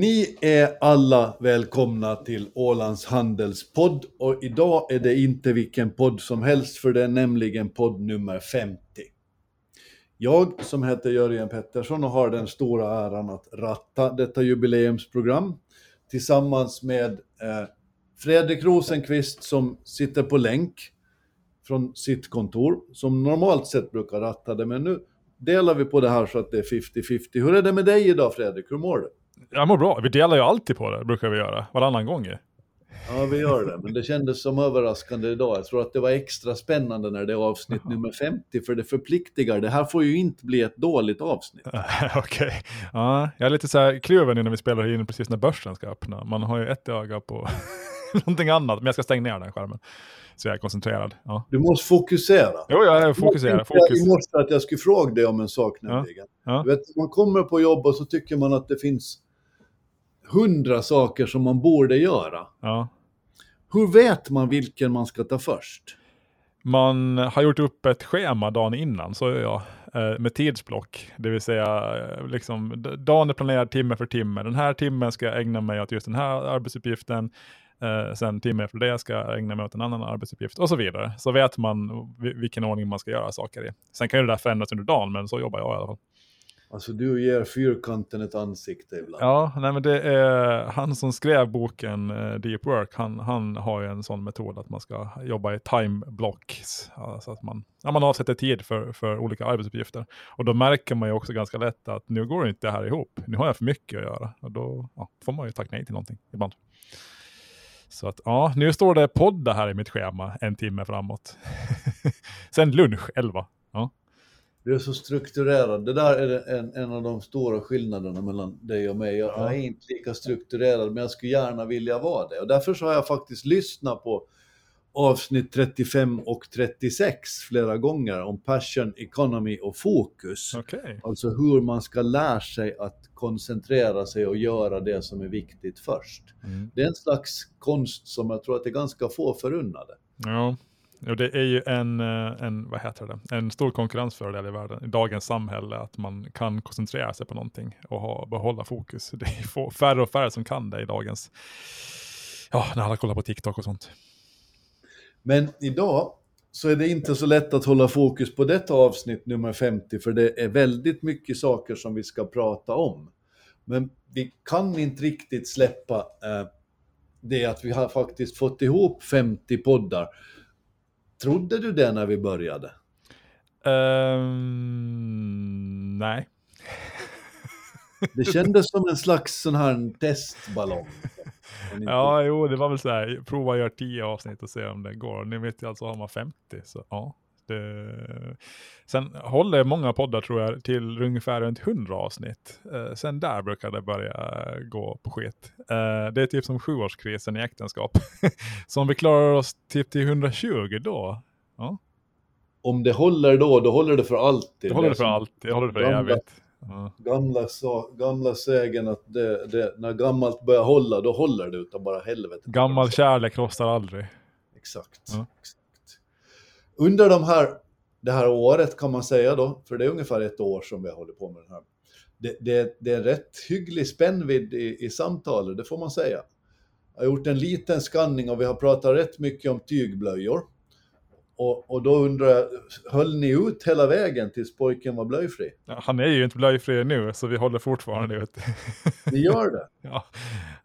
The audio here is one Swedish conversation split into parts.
Ni är alla välkomna till Ålands Handelspodd och idag är det inte vilken podd som helst för det är nämligen podd nummer 50. Jag som heter Jörgen Pettersson och har den stora äran att ratta detta jubileumsprogram tillsammans med eh, Fredrik Rosenqvist som sitter på länk från sitt kontor, som normalt sett brukar ratta det, men nu delar vi på det här så att det är 50-50. Hur är det med dig idag Fredrik, hur mår du? Jag mår bra, vi delar ju alltid på det, brukar vi göra, varannan gång ju. Ja, vi gör det, men det kändes som överraskande idag. Jag tror att det var extra spännande när det är avsnitt nummer 50, för det förpliktigar. Det här får ju inte bli ett dåligt avsnitt. Okej, okay. ja, jag är lite så här kluven nu när vi spelar in precis när börsen ska öppna. Man har ju ett öga på någonting annat, men jag ska stänga ner den skärmen. Så jag är koncentrerad. Ja. Du måste fokusera. Jo, jag är fokuserad. Fokus. Jag måste att jag skulle fråga dig om en sak nämligen. Ja. Ja. Du vet, man kommer på jobb och så tycker man att det finns hundra saker som man borde göra. Ja. Hur vet man vilken man ska ta först? Man har gjort upp ett schema dagen innan, så gör jag, eh, med tidsblock. Det vill säga, eh, liksom, dagen är planerad timme för timme. Den här timmen ska jag ägna mig åt just den här arbetsuppgiften. Eh, sen timme efter det ska jag ägna mig åt en annan arbetsuppgift och så vidare. Så vet man vilken ordning man ska göra saker i. Sen kan ju det där förändras under dagen, men så jobbar jag i alla fall. Alltså du ger fyrkanten ett ansikte ibland. Ja, nej men det är han som skrev boken eh, Deep Work, han, han har ju en sån metod att man ska jobba i time blocks. Alltså att man, ja, man avsätter tid för, för olika arbetsuppgifter. Och då märker man ju också ganska lätt att nu går inte det här ihop. Nu har jag för mycket att göra. Och då ja, får man ju tacka nej till någonting ibland. Så att ja, nu står det podda här i mitt schema en timme framåt. Sen lunch 11. Ja. Du är så strukturerad. Det där är en, en av de stora skillnaderna mellan dig och mig. Jag är inte lika strukturerad, men jag skulle gärna vilja vara det. Och därför så har jag faktiskt lyssnat på avsnitt 35 och 36 flera gånger om passion, economy och fokus. Okay. Alltså hur man ska lära sig att koncentrera sig och göra det som är viktigt först. Mm. Det är en slags konst som jag tror att det är ganska få förunnade. Ja, och det är ju en, eh, en, vad heter det, en stor konkurrensfördel i världen, i dagens samhälle, att man kan koncentrera sig på någonting och ha, behålla fokus. Det är färre och färre som kan det i dagens, ja, när alla kollar på TikTok och sånt. Men idag så är det inte så lätt att hålla fokus på detta avsnitt nummer 50, för det är väldigt mycket saker som vi ska prata om. Men vi kan inte riktigt släppa eh, det att vi har faktiskt fått ihop 50 poddar. Trodde du det när vi började? Um, nej. Det kändes som en slags sån här testballong. ja, jo, det var väl så här, prova att göra 10 avsnitt och se om det går. Ni vet ju alltså har man 50, så ja. Det... Sen håller många poddar tror jag till ungefär runt 100 avsnitt. Eh, sen där brukar det börja gå på skit. Eh, det är typ som sjuårskrisen i äktenskap. så om vi klarar oss typ till 120 då, ja. Om det håller då, då håller det för alltid. Det håller det för alltid, det håller det för evigt. Ja. Gamla, gamla sägen att det, det, när gammalt börjar hålla, då håller det utav bara helvete. Gammal kärlek rostar aldrig. Exakt. Ja. exakt. Under de här, det här året kan man säga då, för det är ungefär ett år som vi har hållit på med den här. Det, det, det är en rätt hygglig spännvidd i, i samtalet, det får man säga. Jag har gjort en liten skanning och vi har pratat rätt mycket om tygblöjor. Och, och, då undrar jag, höll ni ut hela vägen tills pojken var blöjfri? Ja, han är ju inte blöjfri nu, så vi håller fortfarande ut. Ni gör det? Ja.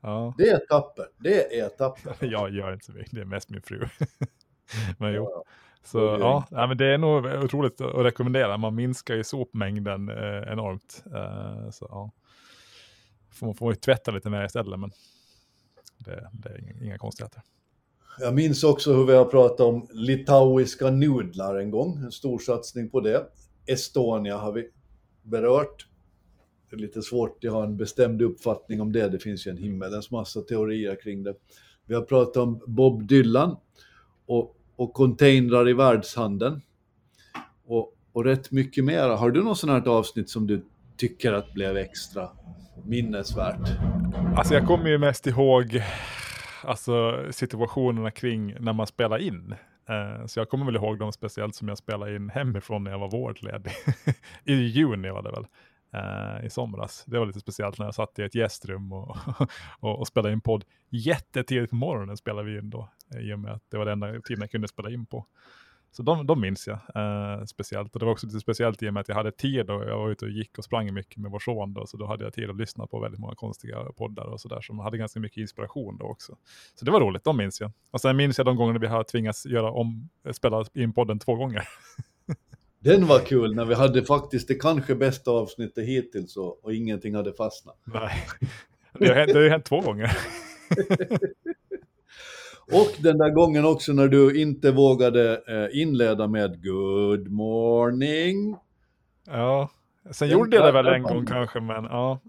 ja. Det är tapper. Det är tapper. Jag gör inte så mycket, det är mest min fru. Men jo. Ja, så ja, ja, men det är nog otroligt att rekommendera. Man minskar ju sopmängden eh, enormt. Eh, så ja. Får, får ju tvätta lite mer istället, men det, det är inga, inga konstigheter. Jag minns också hur vi har pratat om litauiska nudlar en gång, en stor satsning på det. Estonia har vi berört. Det är lite svårt att ha en bestämd uppfattning om det, det finns ju en himmelens massa teorier kring det. Vi har pratat om Bob Dylan och, och containrar i världshandeln. Och, och rätt mycket mer. Har du något sånt här avsnitt som du tycker att blev extra minnesvärt? Alltså jag kommer ju mest ihåg alltså situationerna kring när man spelar in. Uh, så jag kommer väl ihåg dem speciellt som jag spelade in hemifrån när jag var vårdledig. I juni var det väl. Eh, i somras. Det var lite speciellt när jag satt i ett gästrum och, och, och spelade in podd. Jättetidigt på morgonen spelade vi in då, i och med att det var den enda tiden jag kunde spela in på. Så de, de minns jag eh, speciellt. Och det var också lite speciellt i och med att jag hade tid och jag var ute och gick och sprang mycket med vår son då, så då hade jag tid att lyssna på väldigt många konstiga poddar och sådär som hade ganska mycket inspiration då också. Så det var roligt, de minns jag. Och sen minns jag de gånger vi har tvingats göra om, spela in podden två gånger. Den var kul när vi hade faktiskt det kanske bästa avsnittet hittills och, och ingenting hade fastnat. Nej, det har hänt, det har hänt två gånger. Och den där gången också när du inte vågade eh, inleda med Good morning. Ja, sen den gjorde jag det väl en gång kanske, men ja.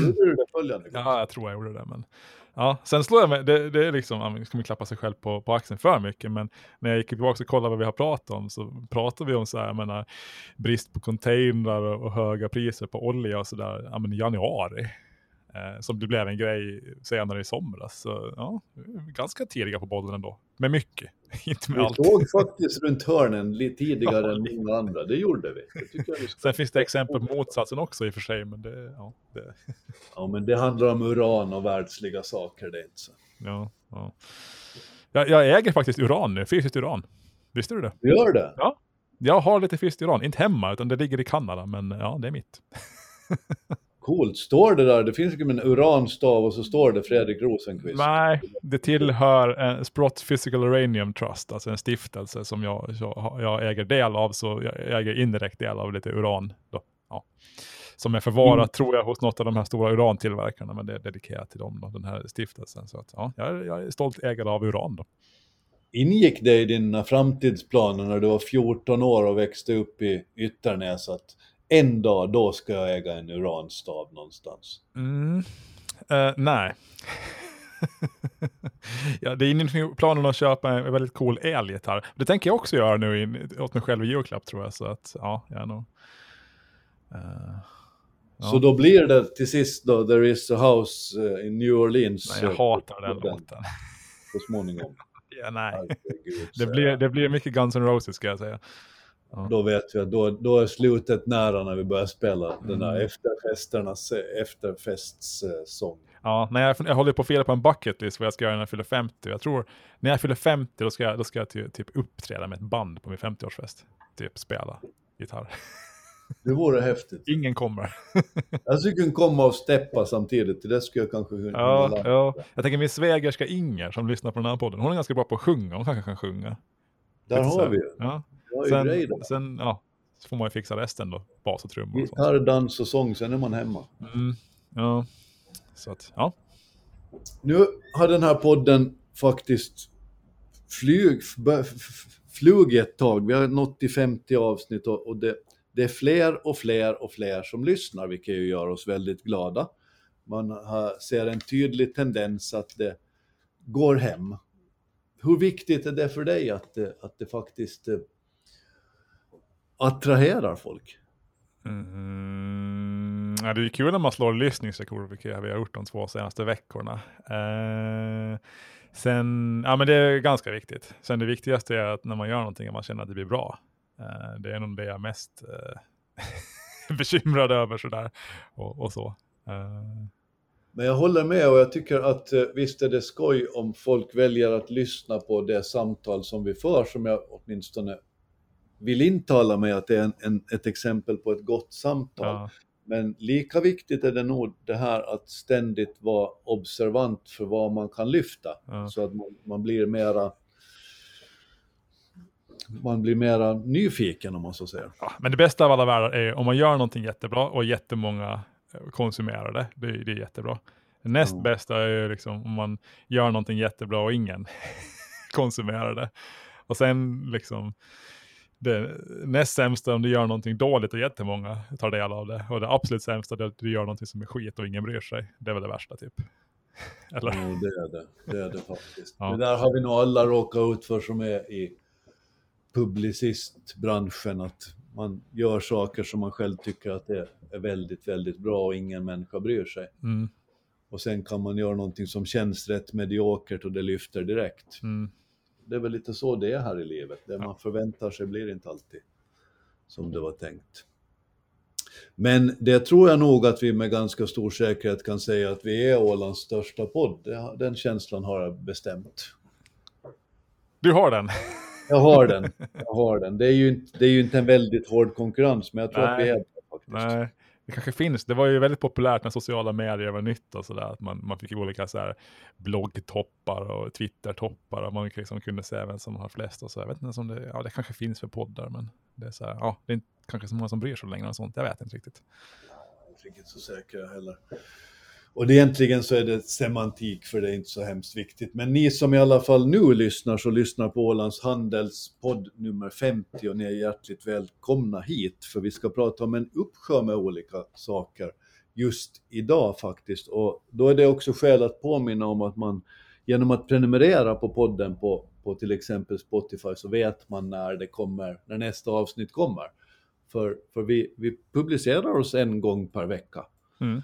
Gjorde du det följande gång? Ja, jag tror jag gjorde det, men ja, sen slår jag mig, det, det är liksom, ska man klappa sig själv på, på axeln för mycket, men när jag gick tillbaka och kollade vad vi har pratat om så pratade vi om så här, jag menar, brist på containrar och, och höga priser på olja och sådär, ja men januari eh, som det blev en grej senare i somras. Så ja, ganska tidiga på bollen ändå. Med mycket, inte med vi allt. Vi låg faktiskt runt hörnen lite tidigare än många andra, det gjorde vi. Det vi Sen finns det exempel på motsatsen också i och för sig, men det... Ja, det... ja, men det handlar om uran och världsliga saker, det inte så. Ja, ja. Jag, jag äger faktiskt uran nu, fysiskt uran. Visste du det? Du gör det? Ja. Jag har lite fysiskt uran, inte hemma, utan det ligger i Kanada, men ja, det är mitt. Coolt. Står det där, det finns ju en uranstav och så står det Fredrik Rosenqvist. Nej, det tillhör en Sprott Physical Uranium Trust, alltså en stiftelse som jag, jag, jag äger del av, så jag äger indirekt del av lite uran. Då. Ja. Som är förvarat, mm. tror jag, hos något av de här stora urantillverkarna, men det är dedikerat till dem, då, den här stiftelsen. Så att, ja, jag, jag är stolt ägare av uran. Då. Ingick det i dina framtidsplaner när du var 14 år och växte upp i Ytternäs att en dag då ska jag äga en uranstav någonstans. Mm. Uh, nej. ja, det är inte planen att köpa en väldigt cool elgitarr. Det tänker jag också göra nu in, åt mig själv i julklapp tror jag. Så att, ja, jag nog... Uh, ja. Så då blir det till sist då There is a house uh, in New Orleans. Nej, jag hatar den låten. Så småningom. ja, nej. Herregud, det, blir, det blir mycket Guns N' Roses ska jag säga. Ja. Då vet vi att då, då är slutet nära när vi börjar spela mm. den där mm. efterfesternas efterfestsång. Ja, när jag, jag håller på att fila på en bucketlist vad jag ska göra när jag fyller 50. Jag tror när jag fyller 50 då ska jag, då ska jag typ, typ uppträda med ett band på min 50-årsfest. Typ spela gitarr. Det vore häftigt. Ingen kommer. jag skulle kunna komma och steppa samtidigt. Det skulle jag kanske kunna ja, ja. Jag tänker min svägerska Inger som lyssnar på den här podden. Hon är ganska bra på att sjunga. Hon kanske kan sjunga. Där har vi ju. Ja. Sen, sen ja, så får man ju fixa resten då, bas och trummor. Gitarr, dans och sång, sen är man hemma. Mm, ja, så att, ja. Nu har den här podden faktiskt flyg, flugit ett tag. Vi har nått till 50 avsnitt och, och det, det, är fler och fler och fler som lyssnar, vilket ju gör oss väldigt glada. Man har, ser en tydlig tendens att det går hem. Hur viktigt är det för dig att det, att det faktiskt attraherar folk. Mm, ja, det är kul när man slår lyssningsrekord, vilket vi har gjort de två senaste veckorna. Eh, sen, ja men det är ganska viktigt. Sen det viktigaste är att när man gör någonting, att man känner att det blir bra. Eh, det är nog det jag är mest eh, bekymrad över sådär och, och så. Eh. Men jag håller med och jag tycker att eh, visst är det skoj om folk väljer att lyssna på det samtal som vi för, som jag åtminstone vill intala mig att det är en, en, ett exempel på ett gott samtal. Ja. Men lika viktigt är det nog det här att ständigt vara observant för vad man kan lyfta. Ja. Så att man, man, blir mera man blir mera nyfiken om man så säger. Ja, men det bästa av alla världar är om man gör någonting jättebra och jättemånga konsumerar det. Det, det är jättebra. Näst ja. bästa är liksom om man gör någonting jättebra och ingen konsumerar det. Och sen liksom det näst sämsta om du gör någonting dåligt och jättemånga tar del av det. Och det absolut sämsta är att du gör någonting som är skit och ingen bryr sig. Det är väl det värsta typ. Eller? Jo, det är det. Det är det faktiskt. Ja. Det där har vi nog alla råkat ut för som är i publicistbranschen. Att man gör saker som man själv tycker att det är väldigt, väldigt bra och ingen människa bryr sig. Mm. Och sen kan man göra någonting som känns rätt mediokert och det lyfter direkt. Mm det är väl lite så det är här i livet. Det man förväntar sig blir inte alltid som det var tänkt. Men det tror jag nog att vi med ganska stor säkerhet kan säga att vi är Ålands största podd. Den känslan har jag bestämt. Du har den? Jag har den. Jag har den. Det är ju inte, det är ju inte en väldigt hård konkurrens, men jag tror Nej. att vi är det faktiskt. Nej, det kanske finns. Det var ju väldigt populärt när sociala medier var nytt och sådär. Att man, man fick olika så här bloggtoppar och twittertoppar och man liksom kunde se vem som har flest och så. Jag vet inte om det, ja det kanske finns för poddar men det är så här, ja det är inte kanske så många som bryr sig längre och sånt. Jag vet inte riktigt. Jag är inte så säker heller. Och det, egentligen så är det semantik för det är inte så hemskt viktigt. Men ni som i alla fall nu lyssnar så lyssnar på Ålands Handels podd nummer 50 och ni är hjärtligt välkomna hit för vi ska prata om en uppsjö med olika saker just idag faktiskt. Och då är det också skäl att påminna om att man genom att prenumerera på podden på, på till exempel Spotify så vet man när det kommer, när nästa avsnitt kommer. För, för vi, vi publicerar oss en gång per vecka. Mm.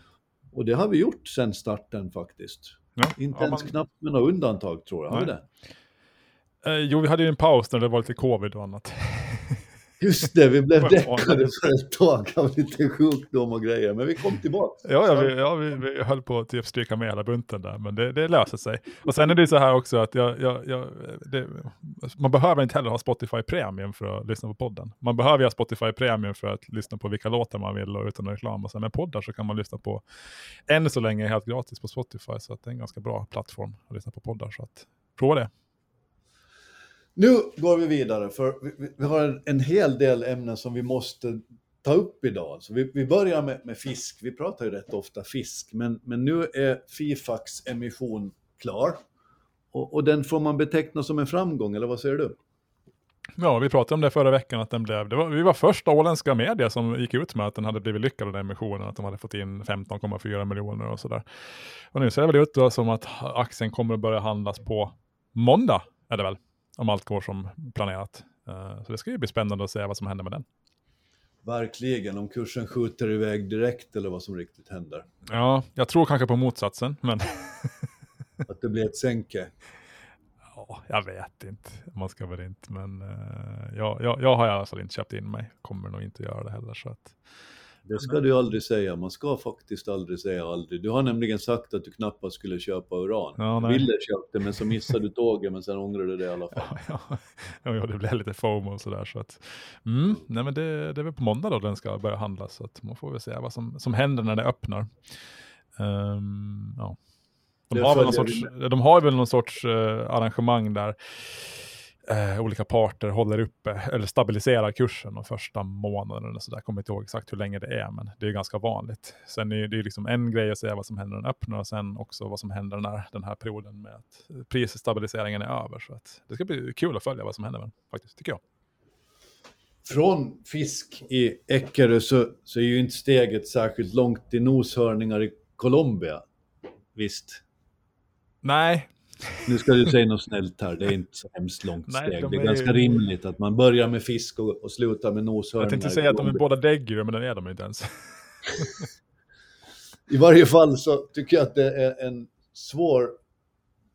Och det har vi gjort sedan starten faktiskt. Ja, Inte ja, ens man- knappt med några undantag tror jag. Har vi det? Eh, jo, vi hade ju en paus när det var lite covid och annat. Just det, vi blev däckade för ett tag av lite sjukdom och grejer, men vi kom tillbaka. Ja, ja, vi, ja vi, vi höll på att typ stryka med hela bunten där, men det, det löser sig. Och sen är det så här också att jag, jag, jag, det, man behöver inte heller ha Spotify Premium för att lyssna på podden. Man behöver ju ha Spotify Premium för att lyssna på vilka låtar man vill och utan reklam. Och sen med poddar så kan man lyssna på, än så länge helt gratis på Spotify, så att det är en ganska bra plattform att lyssna på poddar. Så att prova det. Nu går vi vidare, för vi, vi- har en, en hel del ämnen som vi måste ta upp idag. Så vi, vi börjar med, med fisk. Vi pratar ju rätt ofta fisk, men, men nu är Fifax emission klar. Och, och den får man beteckna som en framgång, eller vad säger du? Ja, vi pratade om det förra veckan, att den blev, det var, vi var första åländska media som gick ut med att den hade blivit lyckad den emissionen, att de hade fått in 15,4 miljoner och sådär. Och nu ser det väl ut då som att aktien kommer att börja handlas på måndag, är det väl, om allt går som planerat. Eh, Så det ska ju bli spännande att se vad som händer med den. Verkligen, om kursen skjuter iväg direkt eller vad som riktigt händer. Ja, jag tror kanske på motsatsen, men Att det blir ett sänke. ja, jag vet inte. Man ska väl inte, men eh, jag, jag, jag har i alla fall inte köpt in mig. Kommer nog inte göra det heller. Så att, Det ska du aldrig säga, man ska faktiskt aldrig säga aldrig. Du har nämligen sagt att du knappast skulle köpa uran. Ja, nej. Ville det, men så missade du tåget, men sen ångrade du det i alla fall. Ja, ja, ja, det blev lite FOMO och sådär. Så att, mm, nej men det, det är väl på måndag då den ska börja handlas. Så att man får väl se vad som, som händer när det öppnar. Ehm, ja. de, har väl någon sorts, de har väl någon sorts eh, arrangemang där eh, olika parter håller uppe eller stabiliserar kursen de första månaderna. Så där kommer jag inte ihåg exakt hur länge det är, men det är ganska vanligt. Sen är det ju liksom en grej att säga vad som händer när den öppnar och sen också vad som händer när den här perioden med att prisstabiliseringen är över. Så att det ska bli kul att följa vad som händer med den, faktiskt, tycker jag. Från fisk i Eckerö så, så är ju inte steget särskilt långt till noshörningar i Colombia. Visst, Nej, nu ska du säga något snällt här, det är inte så hemskt långt Nej, steg. de Det är är ganska ju- rimligt att man börjar med fisk och, och slutar med noshörningar. jag tänkte säga att de är båda däggdjur, men det är de inte ens. I varje fall så tycker jag att det är en svår,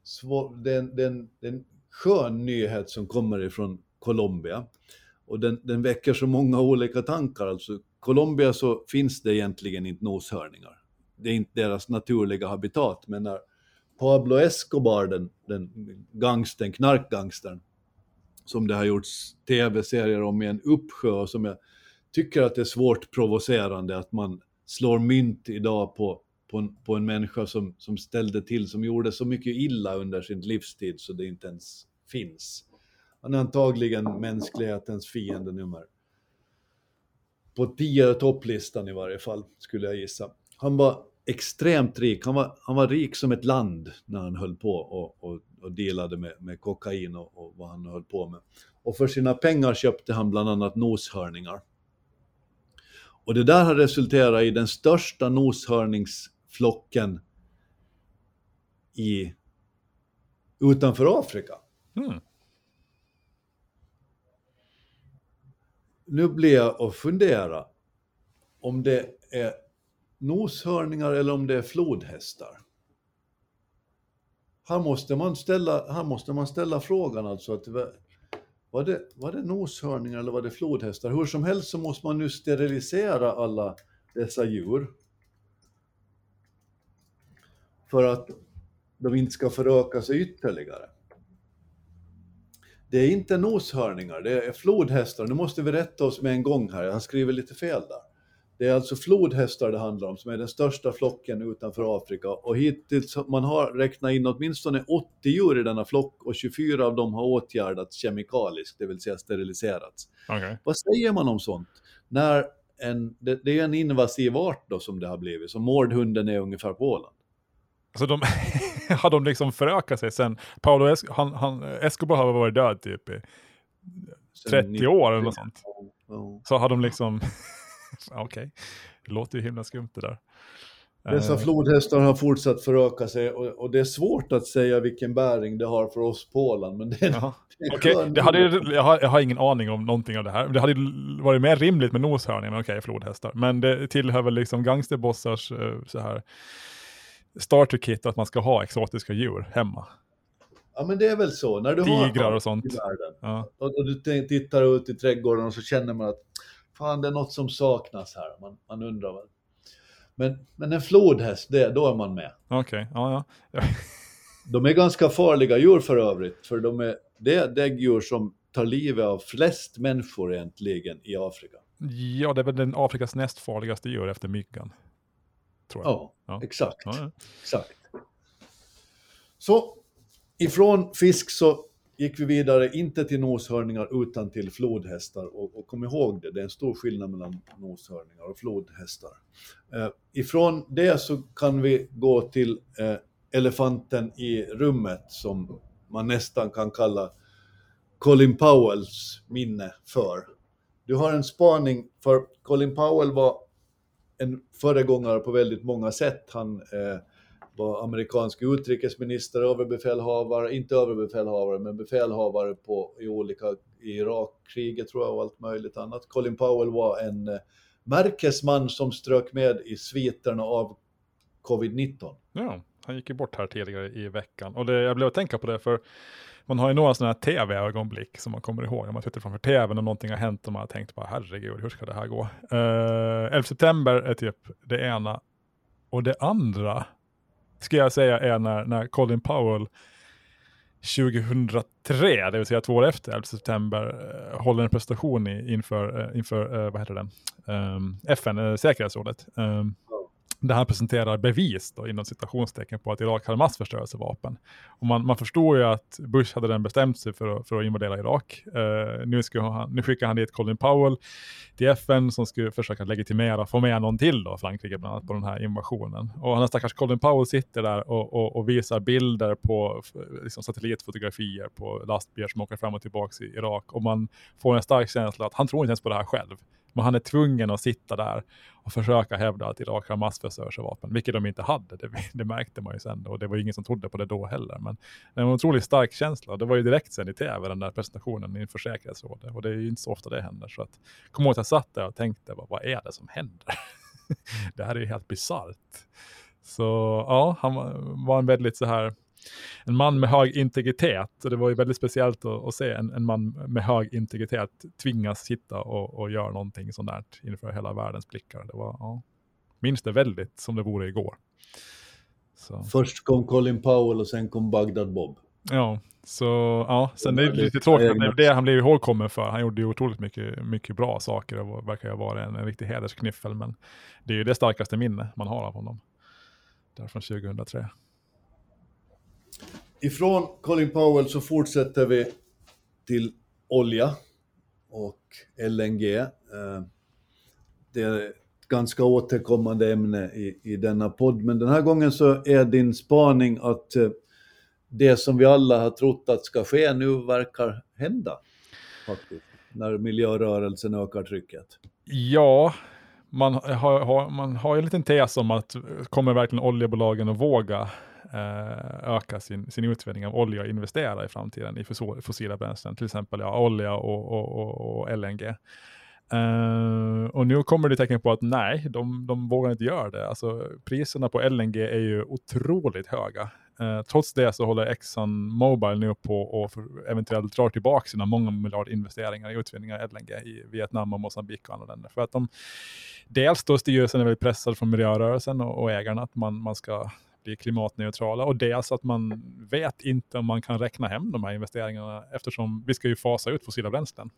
svår det, är en, det, är en, det är en skön nyhet som kommer ifrån Colombia. Och den, den väcker så många olika tankar. Alltså, Colombia så finns det egentligen inte noshörningar. Det är inte deras naturliga habitat. Men när Pablo Escobar, den, den gangsten, knarkgangstern, som det har gjorts tv-serier om i en uppsjö och som jag tycker att det är svårt provocerande att man slår mynt idag på, på, en, på en människa som, som ställde till, som gjorde så mycket illa under sin livstid så det inte ens finns. Han är antagligen mänsklighetens fiende nummer. På tio topplistan i varje fall, skulle jag gissa. Han var extremt rik. Han var, han var rik som ett land när han höll på och, och, och delade med, med kokain och, och vad han höll på med. Och för sina pengar köpte han bland annat noshörningar. Och det där har resulterat i den största noshörningsflocken i, utanför Afrika. Mm. Nu blir jag att fundera om det är noshörningar eller om det är flodhästar. Här måste man ställa, här måste man ställa frågan alltså att var det, var det noshörningar eller var det flodhästar? Hur som helst så måste man nu sterilisera alla dessa djur. För att de inte ska föröka sig ytterligare. Det är inte noshörningar, det är flodhästar. Nu måste vi rätta oss med en gång här, jag har skrivit lite fel där. Det är alltså flodhästar det handlar om, som är den största flocken utanför Afrika. Och hittills man har räknat in åtminstone 80 djur i denna flock och 24 av dem har åtgärdats kemikaliskt, det vill säga steriliserats. Okay. Vad säger man om sånt? När en, det, det är en invasiv art då som det har blivit, som mårdhunden är ungefär på Åland. Så de, har de liksom förökat sig sen? Paolo es han, han, Escobar har varit död typ i 30 år eller något sånt. Så har de liksom, okej, okay. det låter ju himla skumt det där. Dessa Eh, flodhästar har fortsatt föröka sig och, och det är svårt att säga vilken bäring det har för oss på Åland. Men det, är- jaha. det är skön- det hade, jag, har, jag har ingen aning om någonting av det här. Det hade varit mer rimligt med noshörningar, men okej, flodhästar. Men det tillhör väl liksom gangsterbossars eh, så här starterkit att man ska ha exotiska djur hemma. Ja men det är väl så. När du har Tigrar och sånt. i världen Ja. och, och du tittar ut i trädgården och så känner man att fan det är något som saknas här. Man, man undrar vad. Men, men en flodhäst, det, då är man med. Okej, ja, ja. De är ganska farliga djur för övrigt, för de är, det är däggdjur som tar livet av flest människor egentligen i Afrika. Ja, det är väl den Afrikas näst farligaste djur efter myggan. Tror jag. Ja, Ja. exakt. Ja, ja. Exakt. Så ifrån fisk så gick vi vidare, inte till noshörningar utan till flodhästar. Och, och kom ihåg det, det är en stor skillnad mellan noshörningar och flodhästar. Eh, ifrån det så kan vi gå till eh, elefanten i rummet som man nästan kan kalla Colin Powells minne för. Du har en spaning, för Colin Powell var en föregångare på väldigt många sätt. Han eh, var amerikansk utrikesminister, överbefälhavare, inte överbefälhavare, men befälhavare på, i olika, i Irakkriget tror jag och allt möjligt annat. Colin Powell var en eh, märkesman som strök med i sviterna av covid-19. Ja, han gick ju bort här tidigare i veckan. Och det, jag blev att tänka på det för man har ju några sådana här tv-ögonblick som man kommer ihåg. Man sitter framför tvn och någonting har hänt och man har tänkt bara herregud, hur ska det här gå? Eh, uh, 11 september är typ det ena. Och det andra, ska jag säga, är när, när Colin Powell 2003, det vill säga två år efter 11 september, eh, håller en prestation i, inför, eh, inför eh, vad heter det, ehm, um, FN, säkerhetsrådet. Um, där han presenterar bevis då, inom citationstecken på att Irak hade massförstörelsevapen. Och man, man förstår ju att Bush hade den bestämt sig för att, för att invadera Irak. Uh, nu, ska han, nu skickar han dit Colin Powell till FN som skulle försöka legitimera, få med någon till då, Frankrike bland annat, på den här invasionen. Och han stackars Colin Powell sitter där och, och, och visar bilder på liksom, satellitfotografier på lastbilar som åker fram och tillbaka i Irak. Och man får en stark känsla att han tror inte ens på det här själv. Men han är tvungen att sitta där och försöka hävda att Irak har massförstörelsevapen, vilket de inte hade. Det, det märkte man ju sen och det var ingen som trodde på det då heller. Men det var en otroligt stark känsla. Det var ju direkt sen i tv, den där presentationen inför säkerhetsrådet. Och det är ju inte så ofta det händer. Så att, kom ihåg att jag satt där och tänkte, vad, vad är det som händer? det här är ju helt bisarrt. Så ja, han var en väldigt så här, en man med hög integritet. Och det var ju väldigt speciellt att, att se en, en, man med hög integritet tvingas sitta och, och göra någonting sånt där inför hela världens blickar. Det var, ja, minns det väldigt som det vore igår. Så. Först kom Colin Powell och sen kom Bagdad Bob. Ja, så ja, sen det är lite tråkigt att det är det han blev ihågkommen för. Han gjorde ju otroligt mycket, mycket bra saker och verkar ju vara en, en riktig hedersknyffel. Men det är ju det starkaste minne man har av honom. Där från 2003. Ifrån Colin Powell så fortsätter vi till olja och LNG. Eh, det är ett ganska återkommande ämne i, i denna podd, men den här gången så är din spaning att eh, det som vi alla har trott att ska ske nu verkar hända. Faktiskt, när miljörörelsen ökar trycket. Ja, man har, har, man har ju en liten tes om att kommer verkligen oljebolagen att våga Eh, öka sin, sin utvinning av olja och investera i framtiden i fossila bränslen, till exempel ja, olja och, och, och, och LNG. Uh, eh, och nu kommer det tecken på att nej, de, de vågar inte göra det. Alltså, priserna på LNG är ju otroligt höga. Eh, trots det så håller Exxon Mobil nu på och eventuellt drar tillbaka sina många miljardinvesteringar i utvinning av LNG i Vietnam och Mosambik och andra länder. För att de, dels då styrelsen är väldigt pressad från miljörörelsen och, och ägarna att man, man ska bli klimatneutrala och dels att man vet inte om man kan räkna hem de här investeringarna eftersom vi ska ju fasa ut fossila bränslen.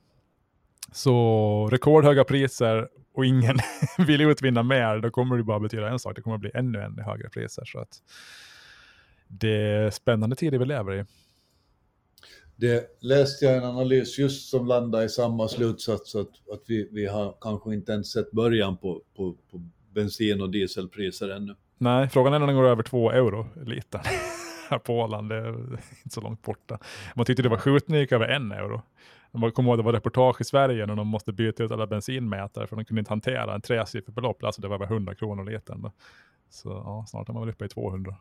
Så rekordhöga priser och ingen vill utvinna mer, då kommer det bara betyda en sak, det kommer bli ännu, ännu högre priser. Så att det är spännande tider vi lever i. Det läste jag en analys just som landade i samma slutsats, att, att vi, vi har kanske inte ens sett början på, på, på bensin och dieselpriser ännu. Nej, frågan är när den går över två euro liter här på Åland, det är inte så långt borta. Man tyckte det var sjukt när det gick över en euro. Man kommer ihåg det var reportage i Sverige när de måste byta ut alla bensinmätare för de kunde inte hantera en tresiffrig belopp, alltså det var över 100 kronor litern. Så ja, snart är man väl uppe i 200.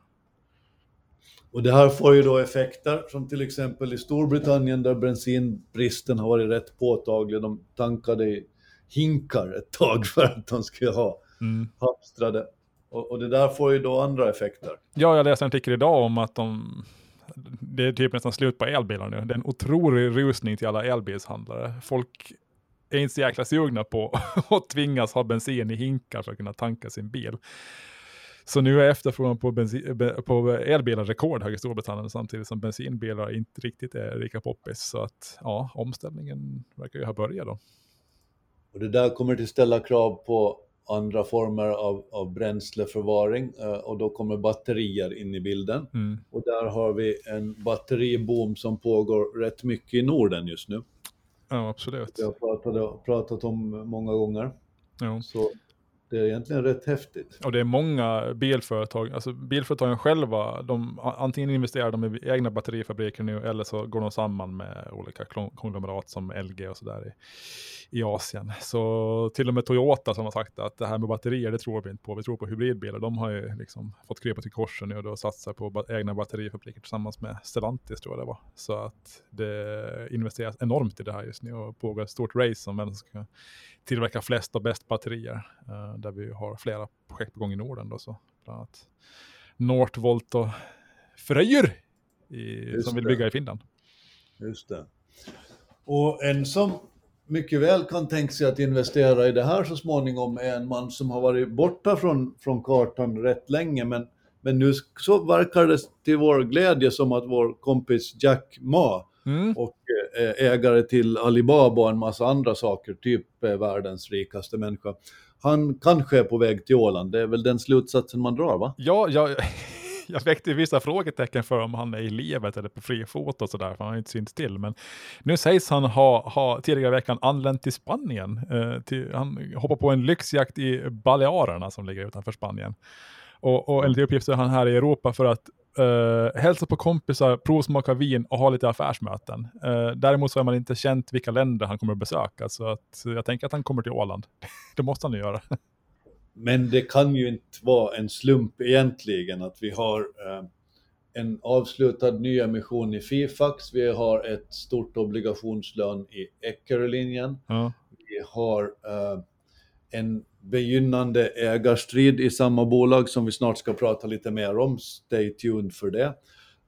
Och det här får ju då effekter som till exempel i Storbritannien där bensinbristen har varit rätt påtaglig. De tankade i hinkar ett tag för att de skulle ha mm. hamstrade. Och, och, det där får ju då andra effekter. Ja, jag läste en artikel idag om att de det är typ nästan slut på elbilar nu. Det är en otrolig rusning till alla elbilshandlare. Folk är inte så jäkla sugna på att tvingas ha bensin i hinkar för att kunna tanka sin bil. Så nu är efterfrågan på, bensin, på elbilar rekordhög i Storbritannien samtidigt som bensinbilar inte riktigt är lika poppis. Så att ja, omställningen verkar ju ha börjat då. Och det där kommer att ställa krav på andra former av, av bränsleförvaring eh, och då kommer batterier in i bilden. Mm. Och där har vi en batteriboom som pågår rätt mycket i Norden just nu. Ja, absolut. Det har pratat, pratat om många gånger. Ja. Så det är egentligen rätt häftigt. Och det är många bilföretag, alltså bilföretagen själva, de, antingen investerar de i egna batterifabriker nu eller så går de samman med olika konglomerat som LG och sådär i, i Asien. Så till och med Toyota som har sagt att det här med batterier, det tror vi inte på. Vi tror på hybridbilar. De har ju liksom fått krypa till korsen nu och satsar på egna batterifabriker tillsammans med Stellantis tror jag det var. Så att det investeras enormt i det här just nu och pågår ett stort race om vem som ska tillverka flest och bäst batterier. Uh, där vi har flera projekt på gång i Norden då, så bland annat Northvolt och Fröjer som vill bygga i Finland. Just det. Och en som mycket väl kan tänka sig att investera i det här så småningom är en man som har varit borta från, från kartan rätt länge, men, men nu så verkar det till vår glädje som att vår kompis Jack Ma mm. och eh, ägare till Alibaba och en massa andra saker, typ eh, världens rikaste människa, han kanske är på väg till Åland. Det är väl den slutsatsen man drar, va? Ja, jag, jag väckte vissa frågetecken för om han är i livet eller på fri fot och sådär, för han har inte synts till. Men nu sägs han ha, ha tidigare i veckan anlänt till Spanien. Eh, till, han hoppar på en lyxjakt i Balearerna som ligger utanför Spanien. Och, och enligt så är han här i Europa för att uh, hälsa på kompisar, provsmaka vin och ha lite affärsmöten. Uh, däremot så har man inte känt vilka länder han kommer att besöka, så att jag tänker att han kommer till Åland. det måste han ju göra. Men det kan ju inte vara en slump egentligen att vi har uh, en avslutad nyemission i Fifax, vi har ett stort obligationslön i Eckerölinjen, ja. vi har en begynnande ägarstrid i samma bolag som vi snart ska prata lite mer om. Stay tuned för det.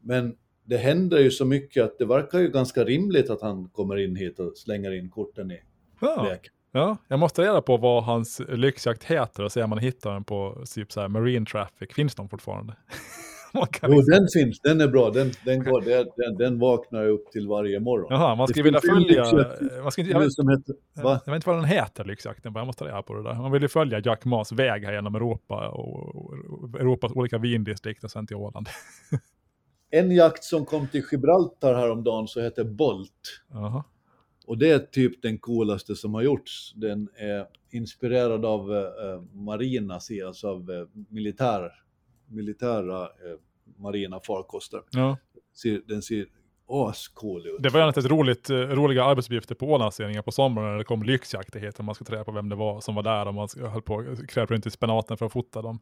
Men det händer ju så mycket att det verkar ju ganska rimligt att han kommer in hit och slänger in korten i ja. lek. Ja, jag måste reda på vad hans lyxjakt heter och se om man hittar den på typ så här Marine Traffic. Finns de fortfarande? jo, liksom... den finns, den är bra, den, den, går, den, den vaknar jag upp till varje morgon. Jaha, man skulle vilja följa... Man ska inte, jag, vet, heter, jag vet inte vad den heter, lyxjakten, jag måste reda på det där. Man vill ju följa Jack Mas väg här genom Europa och, och Europas olika vindistrikt och sen till Åland. en jakt som kom till Gibraltar häromdagen så heter Bolt. Aha. Och det är typ den coolaste som har gjorts. Den är inspirerad av uh, marina, alltså av uh, militär militära eh, marina farkoster. Ja. Den ser ascool ut. Det var ett roligt, eh, roliga arbetsuppgifter på Ålandsföreningen på sommaren när det kom lyxjaktigheter. Man ska ta på vem det var som var där och man höll på kröp runt i spenaten för att fota dem.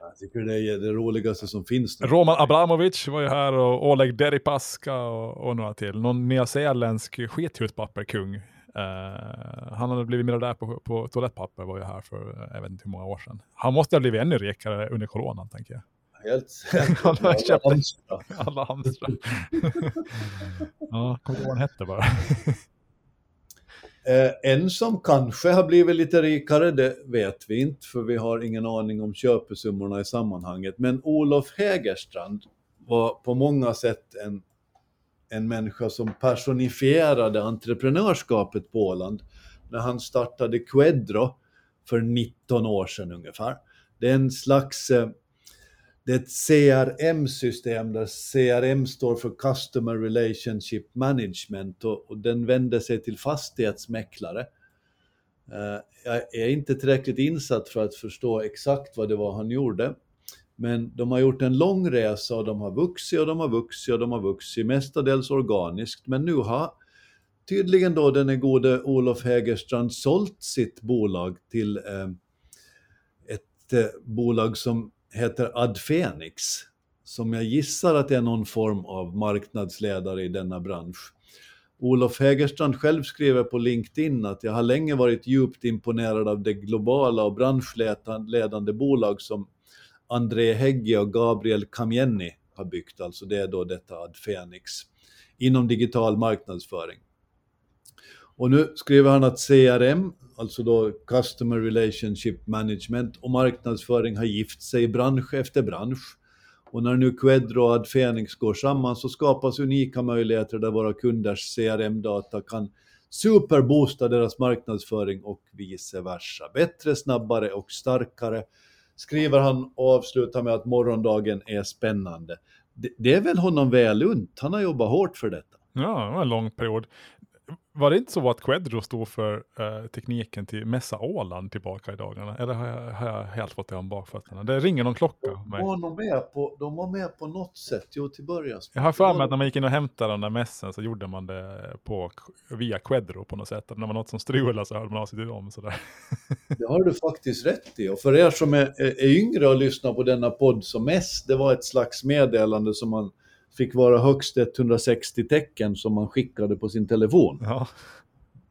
Jag tycker det är det roligaste som finns. Nu. Roman Abramovic var ju här och Oleg Deripaska och, och några till. Någon nyzeeländsk skithudspapperkung. Uh, han hade blivit miljardär på, på toalettpapper var ju här för jag vet inte hur många år sedan. Han måste ha blivit ännu rikare under coronan tänker jag. helt säkert. Alla Alla hamstrar. Alla hamstrar. ja, kommer inte ihåg vad den hette bara. Eh, en som kanske har blivit lite rikare, det vet vi inte, för vi har ingen aning om köpesummorna i sammanhanget. Men Olof Hägerstrand var på många sätt en, en människa som personifierade entreprenörskapet på Åland när han startade Quedro för 19 år sedan ungefär. Det är en slags eh, det är ett CRM-system där CRM står för Customer Relationship Management och, och den vänder sig till fastighetsmäklare. Uh, jag är inte tillräckligt insatt för att förstå exakt vad det var han gjorde. Men de har gjort en lång resa och de har vuxit och de har vuxit och de har vuxit, mestadels organiskt. Men nu har tydligen då den gode Olof Hägerstrand sålt sitt bolag till eh, ett eh, bolag som heter Adfenix, som jag gissar att det är någon form av marknadsledare i denna bransch. Olof Hägerstrand själv skriver på LinkedIn att jag har länge varit djupt imponerad av det globala och branschledande bolag som André Hegge och Gabriel Kamienny har byggt, alltså det är då detta Adfenix, inom digital marknadsföring. Och nu skriver han att CRM, alltså då Customer Relationship Management och marknadsföring har gift sig i bransch efter bransch. Och när nu Quedro och Adfenix går samman så skapas unika möjligheter där våra kunders CRM-data kan superboosta deras marknadsföring och vice versa. Bättre, snabbare och starkare skriver han och avslutar med att morgondagen är spännande. Det, det är väl honom väl unt, han har jobbat hårt för detta. Ja, det var en lång period. Var det inte så att Quedro stod för eh, tekniken till Mässa Åland tillbaka i dagarna? Eller har jag, har jag helt fått det om bakfötterna? Det ringer någon klocka. De var, nog med på, de var med på något sätt, jo till början. Jag har för mig att när man gick in och hämtade den där mässen så gjorde man det på, via Quedro på något sätt. Att när det var något som strulade så hörde man av sig till dem. Sådär. Det har du faktiskt rätt i. Och för er som är, är är yngre och lyssnar på denna podd som mest, det var ett slags meddelande som man fick vara högst 160 tecken som man skickade på sin telefon. Ja.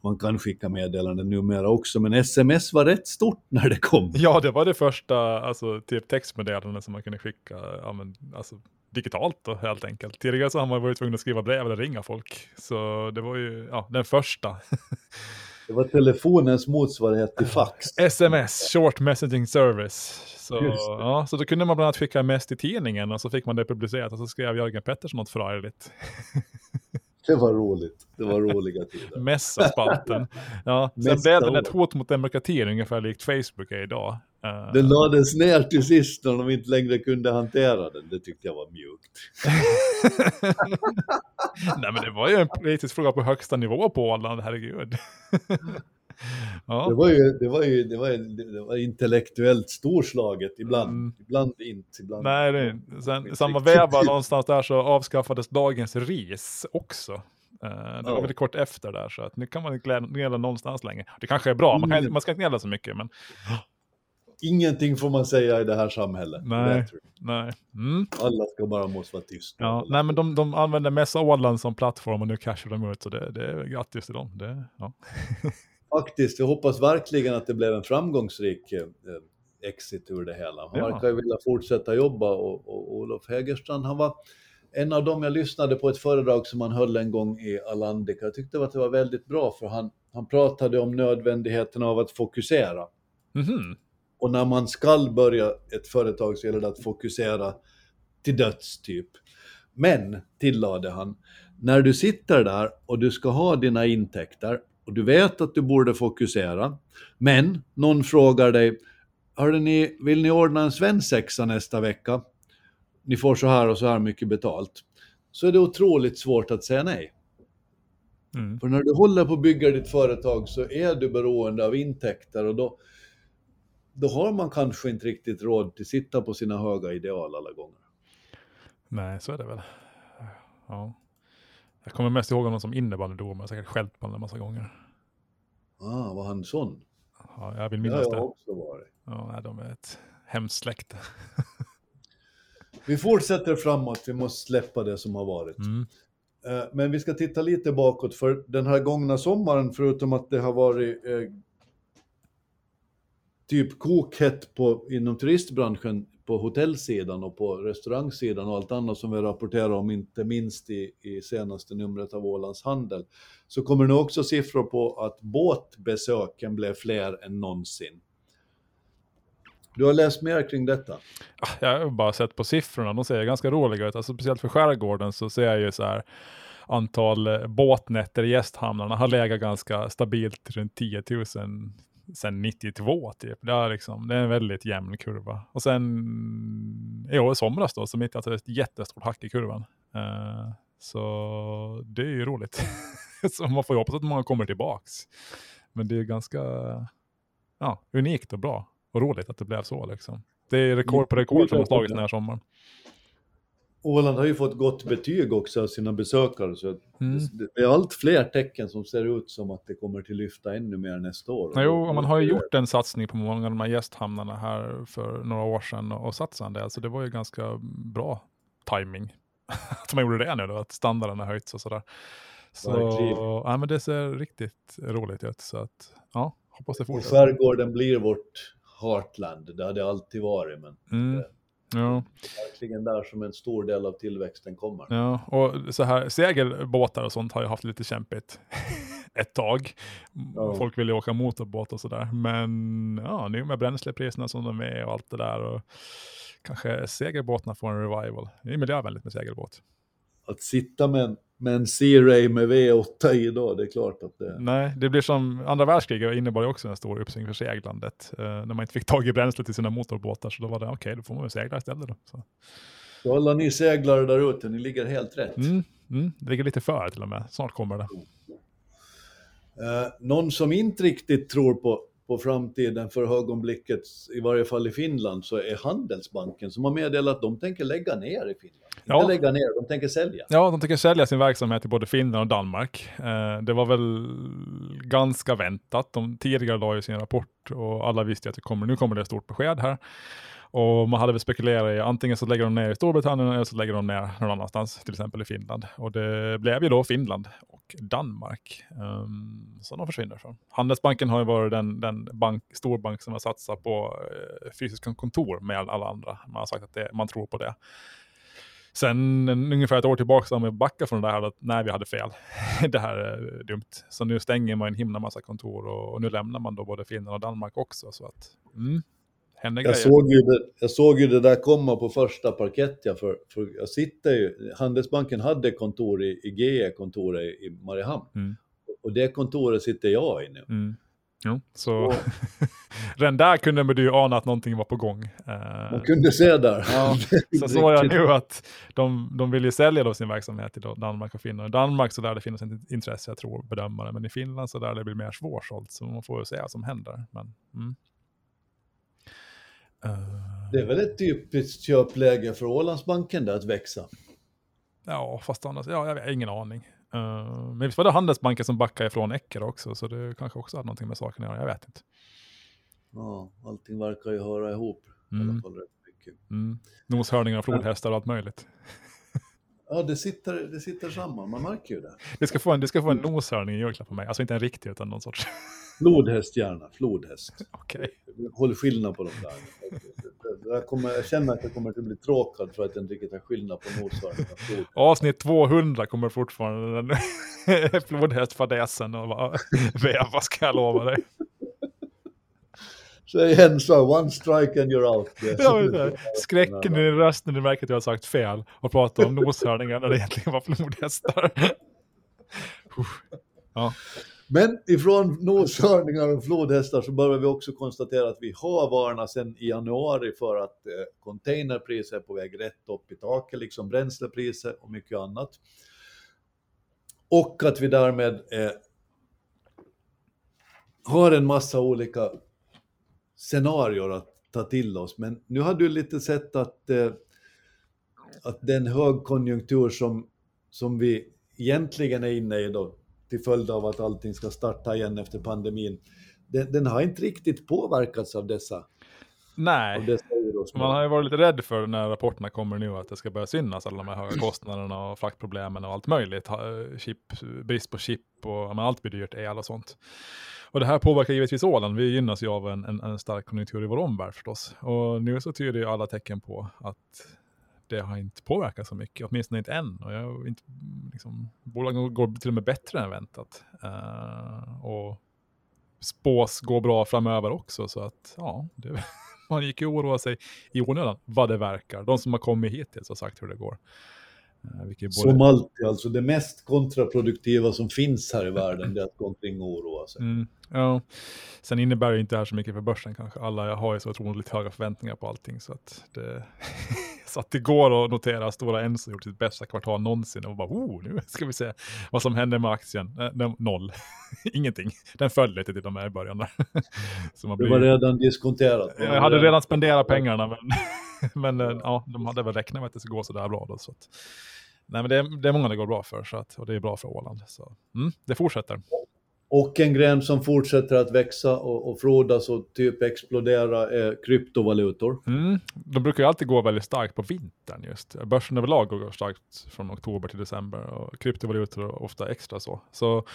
Man kan skicka meddelanden numera också, men sms var rätt stort när det kom. ja, det var det första alltså, typ textmeddelande som man kunde skicka ja, men, alltså, digitalt då, helt enkelt. Tidigare så har man varit tvungen att skriva brev eller ringa folk. Så det var ju ja, den första. Det var telefonens motsvarighet till fax. SMS, Short Messaging Service. Så, ja, så då kunde man bland annat skicka mess till tidningen och så fick man det publicerat och så skrev Jörgen Pettersson något förargligt. Det var roligt. Det var roliga tider. Messa-spalten. Ja, sen blev den ett hot mot demokratin ungefär likt Facebook är idag. Eh, Den lades ner till sist när de inte längre kunde hantera den. Det tyckte jag var mjukt. Nej men det var ju en politisk fråga på högsta nivå på Åland, herregud. Det var ju, det var ju det var, det var intellektuellt storslaget ibland. Mm. Ibland inte. Ibland. Nej, det, sen, samma veva någonstans där så avskaffades dagens ris också. Eh, det var Ja. väldigt kort efter där, så att nu kan man inte gnälla- någonstans längre. Det kanske är bra, man, kan, man ska inte gnälla så mycket, men Ingenting får man säga i det här samhället. Nej. Nej. Mm. Alla ska bara måste vara tysta. Ja, nej, men de, de använder Messa Åland som plattform och nu cashar de ut, så det, det är grattis till dem. Det, ja. Faktiskt, jag hoppas verkligen att det blev en framgångsrik eh, exit ur det hela. Han Ja. verkar ju vilja fortsätta jobba och, och Olof Hägerstrand, han var en av dem jag lyssnade på ett föredrag som han höll en gång i Alandica. Jag tyckte att det var väldigt bra för han, han pratade om nödvändigheten av att fokusera. Mhm. Och när man skall börja ett företag så gäller det att fokusera till döds typ. Men, tillade han, när du sitter där och du ska ha dina intäkter och du vet att du borde fokusera, men någon frågar dig, ni, vill ni ordna en svensexa nästa vecka? Ni får så här och så här mycket betalt. Så är det otroligt svårt att säga nej. Mm. För när du håller på att bygga ditt företag så är du beroende av intäkter och då, då har man kanske inte riktigt råd till att sitta på sina höga ideal alla gånger. Nej, så är det väl. Ja. Jag kommer mest ihåg honom som innebandydomare, jag har säkert skällt på honom en massa gånger. Ah, var han sån? Ja, jag vill Det har minnas jag det. också varit. Ja, nej, de är ett hemskt släkte. Vi fortsätter framåt, vi måste släppa det som har varit. Mm. Eh, Men vi ska titta lite bakåt, för den här gångna sommaren, förutom att det har varit eh, typ kokhett på, inom turistbranschen på hotellsidan och på restaurangsidan och allt annat som vi rapporterar om, inte minst i, i senaste numret av Ålands Handel, så kommer nu också siffror på att båtbesöken blev fler än någonsin. Du har läst mer kring detta? Ah, jag har bara sett på siffrorna, de ser ganska roliga ut. Alltså, speciellt för skärgården så ser jag ju så här antal eh, båtnätter i gästhamnarna har legat ganska stabilt runt 10 000 sedan 92 typ. Det är, liksom, det är en väldigt jämn kurva. Och sen i år i somras då, så mitt i ett jättestort hack i kurvan. Uh, så det är ju roligt. så man får ju hoppas att många kommer tillbaks. Men det är ganska ja, unikt och bra och roligt att det blev så liksom. Det är rekord på rekord som har slagits den här sommaren. Åland har ju fått gott betyg också av sina besökare, så mm. det är allt fler tecken som ser ut som att det kommer till lyfta ännu mer nästa år. Jo, och man har ju gjort en satsning på många av de här gästhamnarna här för några år sedan och satsat det, så det var ju ganska bra timing att man gjorde det nu då, att standarden har höjts och sådär. Så ja, men det ser riktigt roligt ut, så att ja, hoppas det fortsätter. Och skärgården blir vårt heartland, det har det alltid varit, men mm. Ja. Verkligen där som en stor del av tillväxten kommer. Ja, och så här segelbåtar och sånt har ju haft lite kämpigt ett tag. Ja. Folk vill ju åka motorbåt och sådär. Men ja, nu med bränslepriserna som de är och allt det där och kanske segelbåtarna får en revival. Det är miljövänligt med segelbåt. Att sitta med en men C-Ray med V8 i då, det är klart att det... Nej, det blir som andra världskriget innebar ju också en stor uppsving för seglandet. Eh, när man inte fick tag i bränsle till sina motorbåtar, så då var det okej, okay, då får man väl segla istället då. Så. Så alla ni seglare där ute, ni ligger helt rätt. Mm, mm, det ligger lite före till och med, snart kommer det. Eh, någon som inte riktigt tror på på framtiden för ögonblicket, i varje fall i Finland, så är Handelsbanken som har meddelat att de tänker lägga ner i Finland. Ja. Inte lägga ner, de tänker sälja. Ja, de tänker sälja sin verksamhet i både Finland och Danmark. Eh, det var väl ganska väntat. De tidigare la ju sin rapport och alla visste att det kommer, nu kommer det ett stort besked här. Och man hade väl spekulerat i antingen så lägger de ner i Storbritannien eller så lägger de ner någon annanstans, till exempel i Finland. Och det blev ju då Finland och Danmark um, som de försvinner från. Handelsbanken har ju varit den, den bank, storbank som har satsat på eh, uh, fysiska kontor med alla andra. Man har sagt att det, man tror på det. Sen ungefär ett år tillbaka har man backat från det här att nej, vi hade fel. det här är eh, dumt. Så nu stänger man en himla massa kontor och, och nu lämnar man då både Finland och Danmark också. Så att, mm, jag såg, ju det, jag såg ju det där komma på första parkett, ja, för, för jag sitter ju, Handelsbanken hade kontor i, i GE, kontoret i Mariehamn. Mm. Och det kontoret sitter jag i nu. Mm. Jo, så redan där kunde man ju ana att någonting var på gång. Eh, man kunde se där. Ja, så såg jag nu att de, de vill ju sälja då sin verksamhet i Danmark och Finland. I Danmark så lär det finnas ett intresse, jag tror, bedömare, men i Finland så lär det bli mer svårsålt, så man får se vad som händer. Men, mm. Det är väl ett typiskt köpläge för Ålandsbanken där att växa? Ja, fast annars, ja, jag har ingen aning. Uh, men visst var det Handelsbanken som backade ifrån Ecker också, så det kanske också hade någonting med saken att göra, jag vet inte. Ja, allting verkar ju höra ihop. Mm. I alla mm. fall rätt mycket. Mm. Noshörningar, flodhästar och allt möjligt. Ja, det sitter, det sitter samman, man märker ju det. Det ska få en, det ska få en noshörning i julklapp på mig, alltså inte en riktig utan någon sorts. Flodhäst gärna, flodhäst. Okay. Håll skillnad på de där. Jag, kommer, jag känner att jag kommer att bli tråkad för att jag inte riktigt har skillnad på flod. Avsnitt 200 kommer fortfarande den flodhästfadäsen och bara veva ska jag lova dig. Så igen så, one strike and you're out. Ja, Skräcken i rösten, du märker att jag har sagt fel och pratat om noshörningar när det egentligen var flodhästar. ja. Men ifrån noshörningar och flodhästar så börjar vi också konstatera att vi har varnat sedan i januari för att eh, containerpriser är på väg rätt upp i taket, liksom bränslepriser och mycket annat. Och att vi därmed eh, har en massa olika scenarier att ta till oss. Men nu har du lite sett att, eh, att den högkonjunktur som, som vi egentligen är inne i då, till följd av att allting ska starta igen efter pandemin, den, den har inte riktigt påverkats av dessa Nej, av dessa man har ju varit lite rädd för när rapporterna kommer nu att det ska börja synas alla de här höga kostnaderna och fraktproblemen och allt möjligt. Chip, brist på chip och men allt blir dyrt, el och sånt. Och det här påverkar givetvis Åland. Vi gynnas ju av en, en, en stark konjunktur i vår omvärld förstås. Och nu så tyder ju alla tecken på att det har inte påverkat så mycket, åtminstone inte än. Och jag, inte, mm, liksom, bolagen går till och med bättre än väntat. Uh, och spås gå bra framöver också, så att ja, det, man gick ju oroa sig i onödan, vad det verkar. De som har kommit hittills har sagt hur det går. Uh, både... Som alltid, alltså det mest kontraproduktiva som finns här i världen, det är att gå omkring och oroa sig. Mm, ja. Sen innebär det inte det här så mycket för börsen kanske. Alla har ju så otroligt höga förväntningar på allting, så att det Så att det går att notera att Stora Enso gjort sitt bästa kvartal någonsin och bara oh, nu ska vi se vad som händer med aktien. Eh, noll, ingenting. Den föll lite till de här i början. Så man blir... Det var redan diskonterat. Jag hade redan spenderat pengarna, men, men eh, ja, de hade väl räknat med att det skulle gå så där bra. Då, så att, nej, men det är, det är många det går bra för, så att, och det är bra för Åland. Så, mm, det fortsätter. Och en gren som fortsätter att växa och, och frodas och typ explodera är kryptovalutor. Mm. De brukar ju alltid gå väldigt starkt på vintern just. Börsen överlag går starkt från oktober till december och kryptovalutor är ofta extra så. Så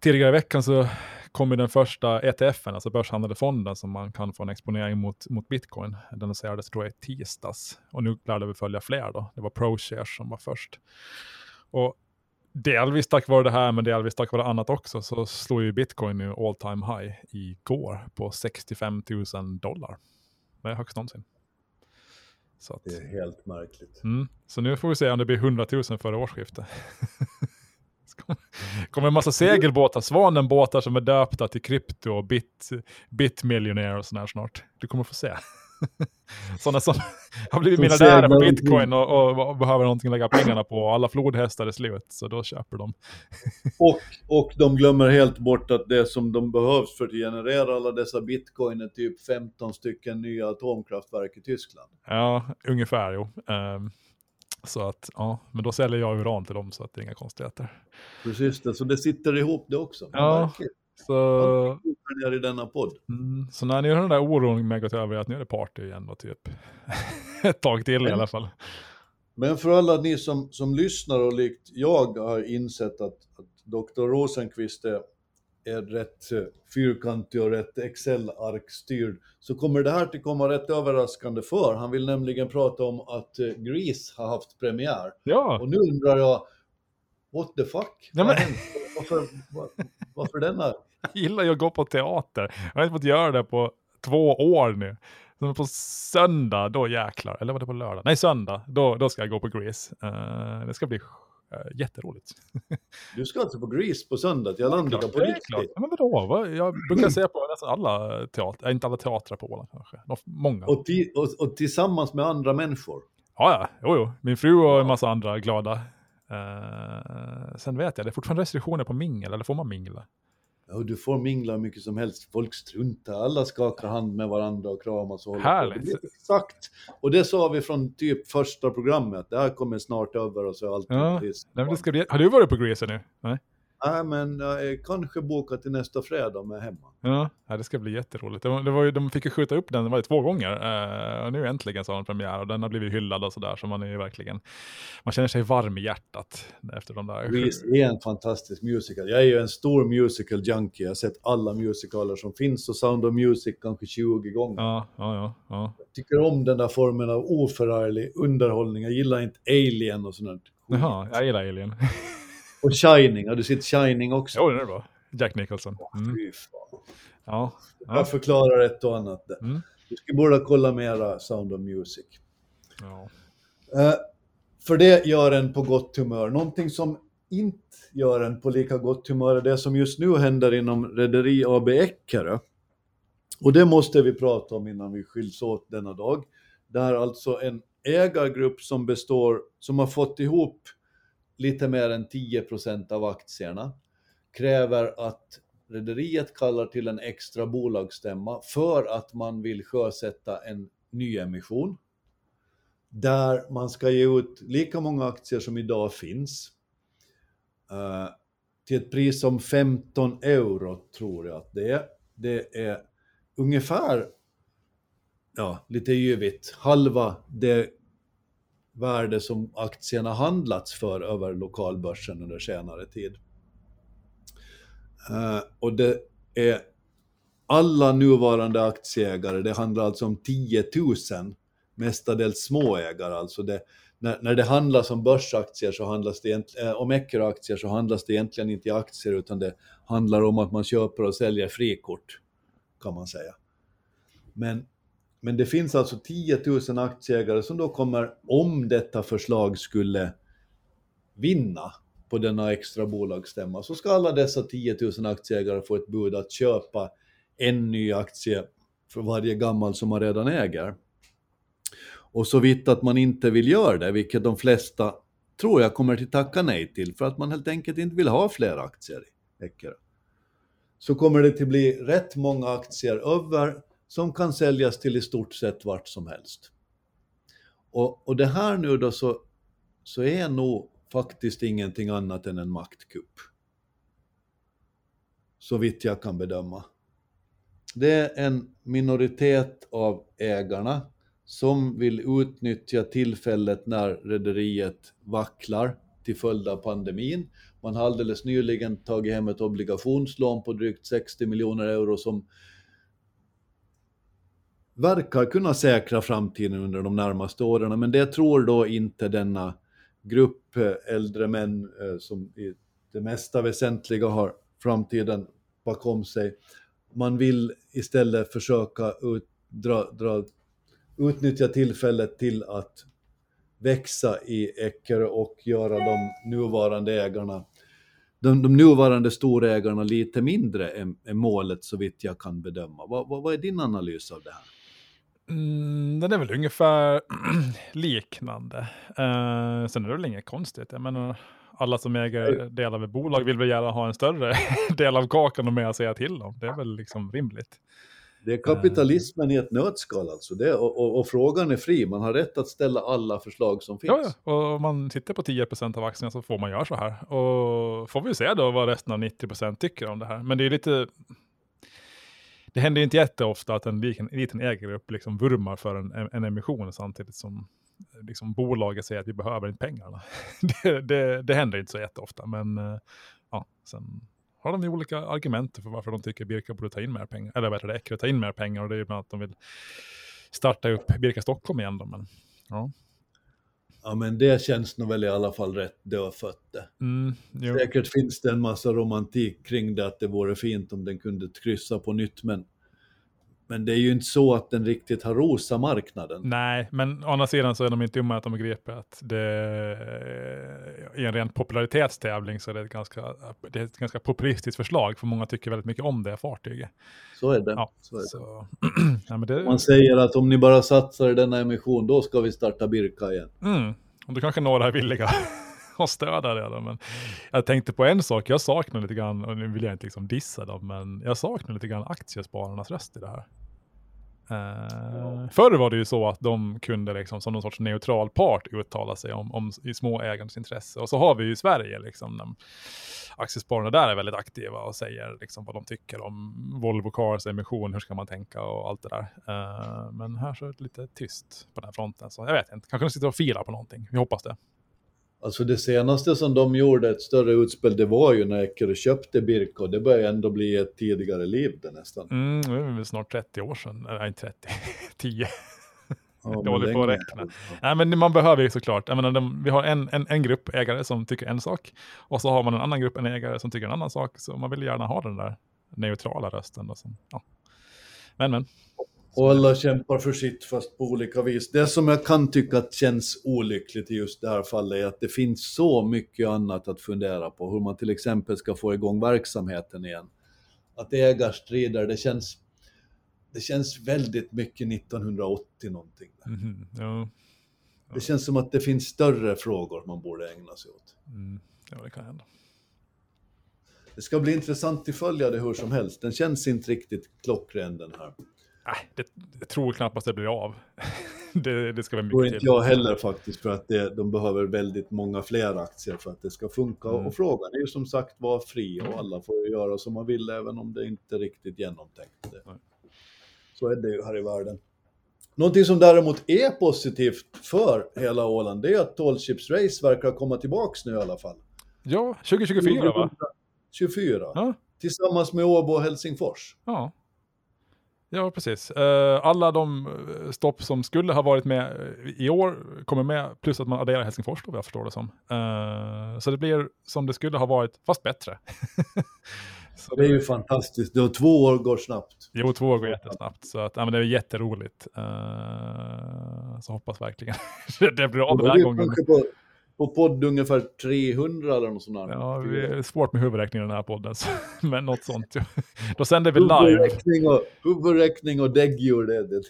tidigare i veckan så kom ju den första ETFen, alltså börshandlade fonden som man kan få en exponering mot, mot bitcoin. Den lanserades tror jag i tisdags och nu lär det väl följa fler då. Det var ProShares som var först. Och delvis tack vare det här, men delvis tack vare annat också, så slår ju bitcoin nu all time high igår på 65 000 dollar. Det är högst någonsin. Så att, det är helt märkligt. Mm, så nu får vi se om det blir 100 000 före årsskiftet. kommer en massa segelbåtar, Svanenbåtar som är döpta till krypto och bit, bitmiljonär och sådär snart. Du kommer få se. Sådana som har blivit miljardärer på bitcoin och, och, och, behöver någonting att lägga pengarna på. Alla flodhästar är slut, så då köper de. och, och de glömmer helt bort att det som de behövs för att generera alla dessa bitcoin är typ 15 stycken nya atomkraftverk i Tyskland. Ja, ungefär jo. Um, så att, ja, men då säljer jag uran till dem så att det är inga konstigheter. Precis det, så det sitter ihop det också. Ja, så... Ner i denna podd. Mm, så när ni har den där oron med gått över att nu är det party igen då typ. Ett tag till men, i alla fall. Men för alla ni som, som lyssnar och likt jag har insett att, att Dr. Rosenqvist är, är rätt eh, fyrkantig och rätt Excel-arkstyrd, så kommer det här att komma rätt överraskande för. Han vill nämligen prata om att uh, Grease har haft premiär. Ja. Och nu undrar jag, what the fuck? Ja, men... Varför, var, varför denna? Jag gillar ju att gå på teater. Jag har inte fått göra det på två år nu. Så på söndag, då jäklar. Eller var det på lördag? Nej, söndag. Då, då ska jag gå på Grease. Uh, det ska bli jätteroligt. du ska alltså på Grease på söndag till Alandica på riktigt? Ja, men vadå? Jag brukar se på nästan alla teatrar, inte alla teatrar på Åland kanske. Många. Och, och, och, tillsammans med andra människor? Ja, ja. Jo, jo. Min fru och en massa andra glada. Uh, sen vet jag, det är fortfarande restriktioner på mingel, eller får man mingla? Ja, du får mingla hur mycket som helst. Folk struntar, alla skakar hand med varandra och kramas och Härligt. På. Exakt. Och det sa vi från typ första programmet. Det här kommer snart över och så är allt ja. Nej, det ska. Har du varit på Grease nu? Nej. Nej, men jag är kanske bokat till nästa fredag med hemma. Ja, det ska bli jätteroligt. Det var, det var ju, de fick ju skjuta upp den det var två gånger. Uh, och nu äntligen så har den premiär och den har blivit hyllad och sådär. Så man är ju verkligen, man känner sig varm i hjärtat efter de där. Grease är en fantastisk musical. Jag är ju en stor musical junkie. Jag har sett alla musicaler som finns och Sound of Music kanske 20 gånger. Ja, ja, ja, ja. Jag tycker om den där formen av oförarglig underhållning. Jag gillar inte Alien och sånt. Jaha, jag gillar Alien. Och Shining, har du sett Shining också? Jo, det är bra. Jack Nicholson. Mm. Ja, ja. Jag förklarar ett och annat där. Mm. Du skulle borde kolla mera Sound of Music. Ja. Uh, för det gör en på gott humör. Någonting som inte gör en på lika gott humör är det som just nu händer inom Rederi AB Eckerö. Och det måste vi prata om innan vi skiljs åt denna dag. Där alltså en ägargrupp som består, som har fått ihop lite mer än 10% av aktierna, kräver att rederiet kallar till en extra bolagsstämma för att man vill sjösätta en nyemission där man ska ge ut lika många aktier som idag finns uh, till ett pris om 15 euro tror jag att det är. Det är ungefär, ja, lite yvigt, halva det värde som aktierna handlats för över lokalbörsen under senare tid. Eh, och det är alla nuvarande aktieägare, det handlar alltså om 10 000, mestadels småägare. Alltså det, när, när det handlas om börsaktier så handlas det eh, om Eckerö-aktier så handlas det egentligen inte i aktier utan det handlar om att man köper och säljer frikort, kan man säga. Men, men det finns alltså 10 000 aktieägare som då kommer, om detta förslag skulle vinna på denna extra bolagsstämma, så ska alla dessa 10 000 aktieägare få ett bud att köpa en ny aktie för varje gammal som man redan äger. Och så vitt att man inte vill göra det, vilket de flesta tror jag kommer att tacka nej till, för att man helt enkelt inte vill ha fler aktier i Eckerö. Så kommer det att bli rätt många aktier över som kan säljas till i stort sett vart som helst. Och, och det här nu då så, så är nog faktiskt ingenting annat än en maktkupp. Så vitt jag kan bedöma. Det är en minoritet av ägarna som vill utnyttja tillfället när rederiet vacklar till följd av pandemin. Man har alldeles nyligen tagit hem ett obligationslån på drygt 60 miljoner euro som verkar kunna säkra framtiden under de närmaste åren, men det tror då inte denna grupp eh, äldre män eh, som i det mesta väsentliga har framtiden bakom sig. Man vill istället försöka ut, dra, dra, utnyttja tillfället till att växa i Eckerö och göra de nuvarande ägarna de, de nuvarande storägarna lite mindre än, än målet så vitt jag kan bedöma. Vad, vad, vad är din analys av det här? Mm, den är väl ungefär liknande. Uh, sen är det väl inget konstigt. Jag menar, alla som äger delar av ett bolag vill väl gärna ha en större del av kakan och mer att säga till om. Det är väl liksom rimligt. Det är kapitalismen i ett nötskal alltså. Det, och, och, och, frågan är fri. Man har rätt att ställa alla förslag som finns. Ja, ja. och om man sitter på 10% av aktierna så får man göra så här. Och får vi se då vad resten av 90% tycker om det här. Men det är lite det händer ju inte jätteofta att en liten, liten ägargrupp liksom vurmar för en, en emission samtidigt som eh, liksom bolaget säger att vi behöver inte pengarna. det, det, det händer inte så jätteofta, men eh, ja, sen har de ju olika argument för varför de tycker Birka borde ta in mer pengar, eller vad heter det, ta in mer pengar och det är ju bland annat att de vill starta upp Birka Stockholm igen då, men ja. Ja men det känns nog väl i alla fall rätt dödfött. Mm, Säkert finns det en massa romantik kring det, att det vore fint om den kunde kryssa på nytt, men men det är ju inte så att den riktigt har rosa marknaden. Nej, men å andra sidan så är de inte dumma att de begriper att det i en ren popularitetstävling så är det ett ganska, det är ett ganska populistiskt förslag, för många tycker väldigt mycket om det fartyget. Så är det. Ja, så är det. Så, ja, det... Man säger att om ni bara satsar i denna emission, då ska vi starta Birka igen. Mm. Och då kanske några är villiga att stödja det. Då. Men jag tänkte på en sak, jag saknar lite grann, och nu vill jag inte liksom dissa dem, men jag saknar lite grann aktiespararnas röst i det här. Uh, förr var det ju så att de kunde liksom som någon sorts neutral part uttala sig om, om i småägarens intresse. Och så har vi ju i Sverige liksom, de, aktiespararna där är väldigt aktiva och säger liksom vad de tycker om Volvo Cars emission, hur ska man tänka och allt det där. Uh, men här så är det lite tyst på den fronten, så jag vet inte, kanske de sitter och filar på någonting, vi hoppas det. Alltså det senaste som de gjorde ett större utspel, det var ju när Eckerö köpte Birka och det börjar ändå bli ett tidigare liv det nästan. Mm, det är väl snart 30 år sedan, nej 30, 10. Ja, Dålig på att räkna. Nej, men man behöver ju såklart, jag menar, de, vi har en, en, en grupp ägare som tycker en sak och så har man en annan grupp en ägare som tycker en annan sak, så man vill gärna ha den där neutrala rösten. Och så, ja. Men, men. Och alla kämpar för sitt fast på olika vis. Det som jag kan tycka att känns olyckligt i just det här fallet är att det finns så mycket annat att fundera på. Hur man till exempel ska få igång verksamheten igen. Att ägarstrider, det känns, det känns väldigt mycket 1980 någonting. Mm, ja. Ja. Det känns som att det finns större frågor man borde ägna sig åt. Mm, ja, det kan hända. Det ska bli intressant att följa det hur som helst. Den känns inte riktigt klockren den här. Nej, det, jag tror knappast det blir av. det, det ska vara mycket inte jag heller faktiskt, för att det, de behöver väldigt många fler aktier för att det ska funka. Mm. Och frågan är ju som sagt var fri och alla får ju göra som man vill, även om det inte är riktigt genomtänkt. Det. Så är det ju här i världen. Någonting som däremot är positivt för hela Åland, det är att Tall Ships Race verkar komma tillbaks nu i alla fall. Ja, 2024 va? 24. Ja, Tillsammans med Åbo och Helsingfors. Ja. Ja, precis. Eh, alla de eh, stopp som skulle ha varit med eh, i år kommer med, plus att man adderar Helsingfors då, jag förstår det som. Så det blir som det skulle ha varit, fast bättre. Så det är ju fantastiskt. Då två år går snabbt. Jo, två år går jättesnabbt. Så att, ja, men det är jätteroligt. så hoppas verkligen det blir av den här gången. På, på podd ungefär 300 eller något sånt där. Ja, det är svårt med huvudräkning i den här podden, men något sånt. Då sänder vi live. Huvudräkning och, huvudräkning och däggdjur, det, det.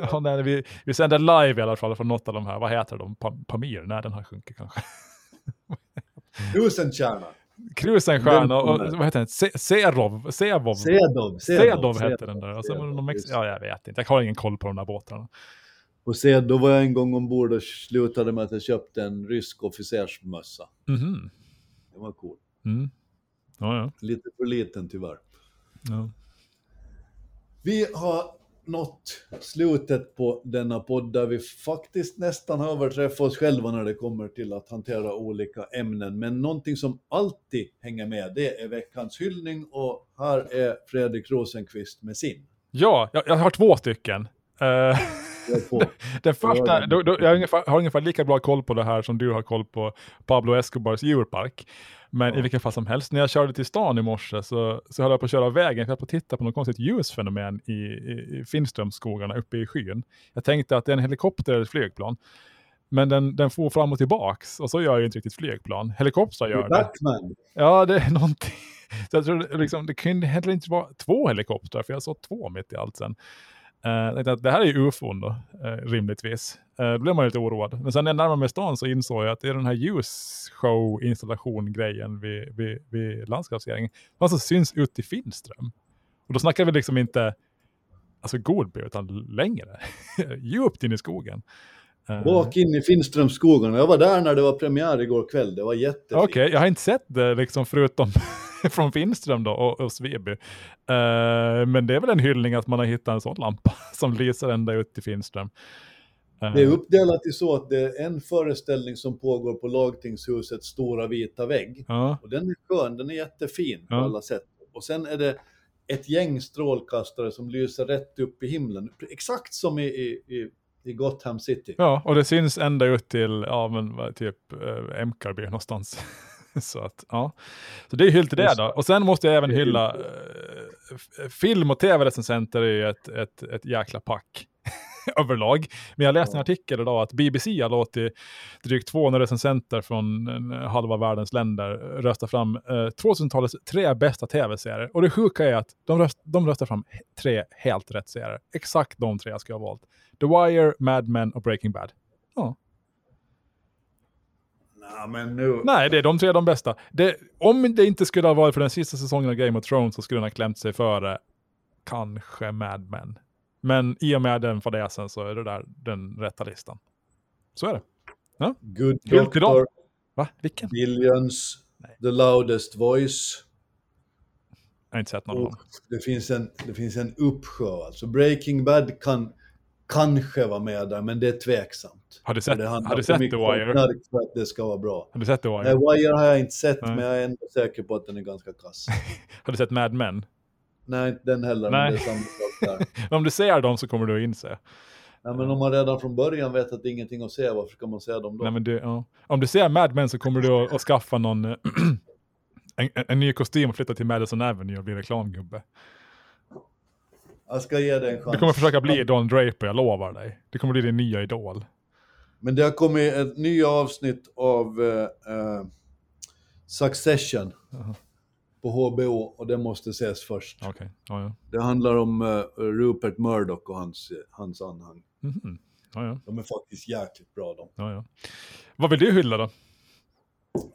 ja, nej, vi, vi sänder live i alla fall från något av de här, vad heter de, Pamir? Nej, den har sjunkit kanske. Krusenkärna. Krusenstjärna och vad heter den? Serov? Sevov? Sedov. Sedov hette den där. Och sen, de ja, jag vet inte, jag har ingen koll på de där båtarna. Och se, då var jag en gång ombord och slutade med att jag köpte en rysk officersmössa. Mm -hmm. Det var cool. Mm. Ja, ja. Lite för liten tyvärr. Ja. Vi har nått slutet på denna podd där vi faktiskt nästan har överträffat oss själva när det kommer till att hantera olika ämnen. Men någonting som alltid hänger med, det är veckans hyllning och här är Fredrik Rosenqvist med sin. Ja, jag, jag har två stycken. Uh... Den första, då, då, jag har ungefär, har ungefär, lika bra koll på det här som du har koll på Pablo Escobars djurpark. Men ja. i vilken fall som helst, när jag körde till stan i morse så, så höll jag på att köra vägen för jag på att titta på något konstigt ljusfenomen i, i, i Finströmsskogarna uppe i skyn. Jag tänkte att det är en helikopter eller ett flygplan. Men den, den får fram och tillbaks och så gör ju inte riktigt flygplan. Helikoptrar gör det. Batman. Ja, det är någonting. Så jag tror liksom, det kunde heller inte vara två helikoptrar, för jag såg två mitt i allt sen. Uh, att det här är ju ufon då, uh, rimligtvis. Uh, då blev man lite oroad. Men sen när jag närmade mig stan så insåg jag att det är den här ljusshow-installation-grejen vid, vid, vid landskapsregeringen. Man som syns ut i Finström. Och då snackar vi liksom inte alltså Godby, utan längre. Djupt in i skogen. Bak in i Finströmsskogarna. Jag var där när det var premiär igår kväll. Det var jättefint. Okej, okay, jag har inte sett det liksom förutom från Finström då och, och Sveby. Uh, men det är väl en hyllning att man har hittat en sån lampa som lyser ända ut till Finström. Uh, det är uppdelat i så att det är en föreställning som pågår på lagtingshusets stora vita vägg. Uh. Och den är skön, den är jättefin på alla sätt. Och sen är det ett gäng strålkastare som lyser rätt upp i himlen. Exakt som i, i, i Gotham City. Ja, och det syns ända ut till, ja men typ äh, Emkarby någonstans. så att, ja. Så det är hyll till det då. Och sen måste jag även hylla äh, film och tv-recensenter är ju ett, ett, ett jäkla pack överlag. Men jag läste en artikel idag att BBC har låtit drygt 200 recensenter från halva världens länder rösta fram eh, 2000-talets tre bästa tv-serier. Och det sjuka är att de, röst, de röstar fram tre helt rätt serier. Exakt de tre jag skulle ha valt. The Wire, Mad Men och Breaking Bad. Ja. Nah, nu... Nej, det är de tre de bästa. Det, om det inte skulle ha varit för den sista säsongen av Game of Thrones så skulle den ha klämt sig före kanske Mad Men. Men i och med den fadäsen så är det där den rätta listan. Så är det. Ja. Good Doctor. Va? Vilken? Billions. Nej. The Loudest Voice. Jag har inte sett någon av dem. Det finns, en, det finns en uppsjö. Alltså Breaking Bad kan kanske vara med där, men det är tveksamt. Har du sett, har du sett The Wire? För att det ska vara bra. Har du sett The Wire? Nej, Wire har jag inte sett, Nej. men jag är ändå säker på att den är ganska kass. har du sett Mad Men? Nej, inte den heller. Nej. Men det är samma. om du ser dem så kommer du att inse. Ja, men om man redan från början vet att det är ingenting att se, varför ska man se dem då? Nej, men du, ja. Om du ser Mad Men så kommer du att, att skaffa någon en, en, ny kostym och flytta till Madison Avenue och bli reklamgubbe. Jag ska ge dig en chans. Du kommer försöka bli Don Draper, jag lovar dig. Det kommer bli din nya idol. Men det har kommit ett nya avsnitt av uh, uh, Succession. Uh -huh på HBO och det måste ses först. Okay. Ja, ja. Det handlar om uh, Rupert Murdoch och hans, hans anhang. Mm -hmm. ja. De är faktiskt jäkligt bra de. Vad vill du hylla då?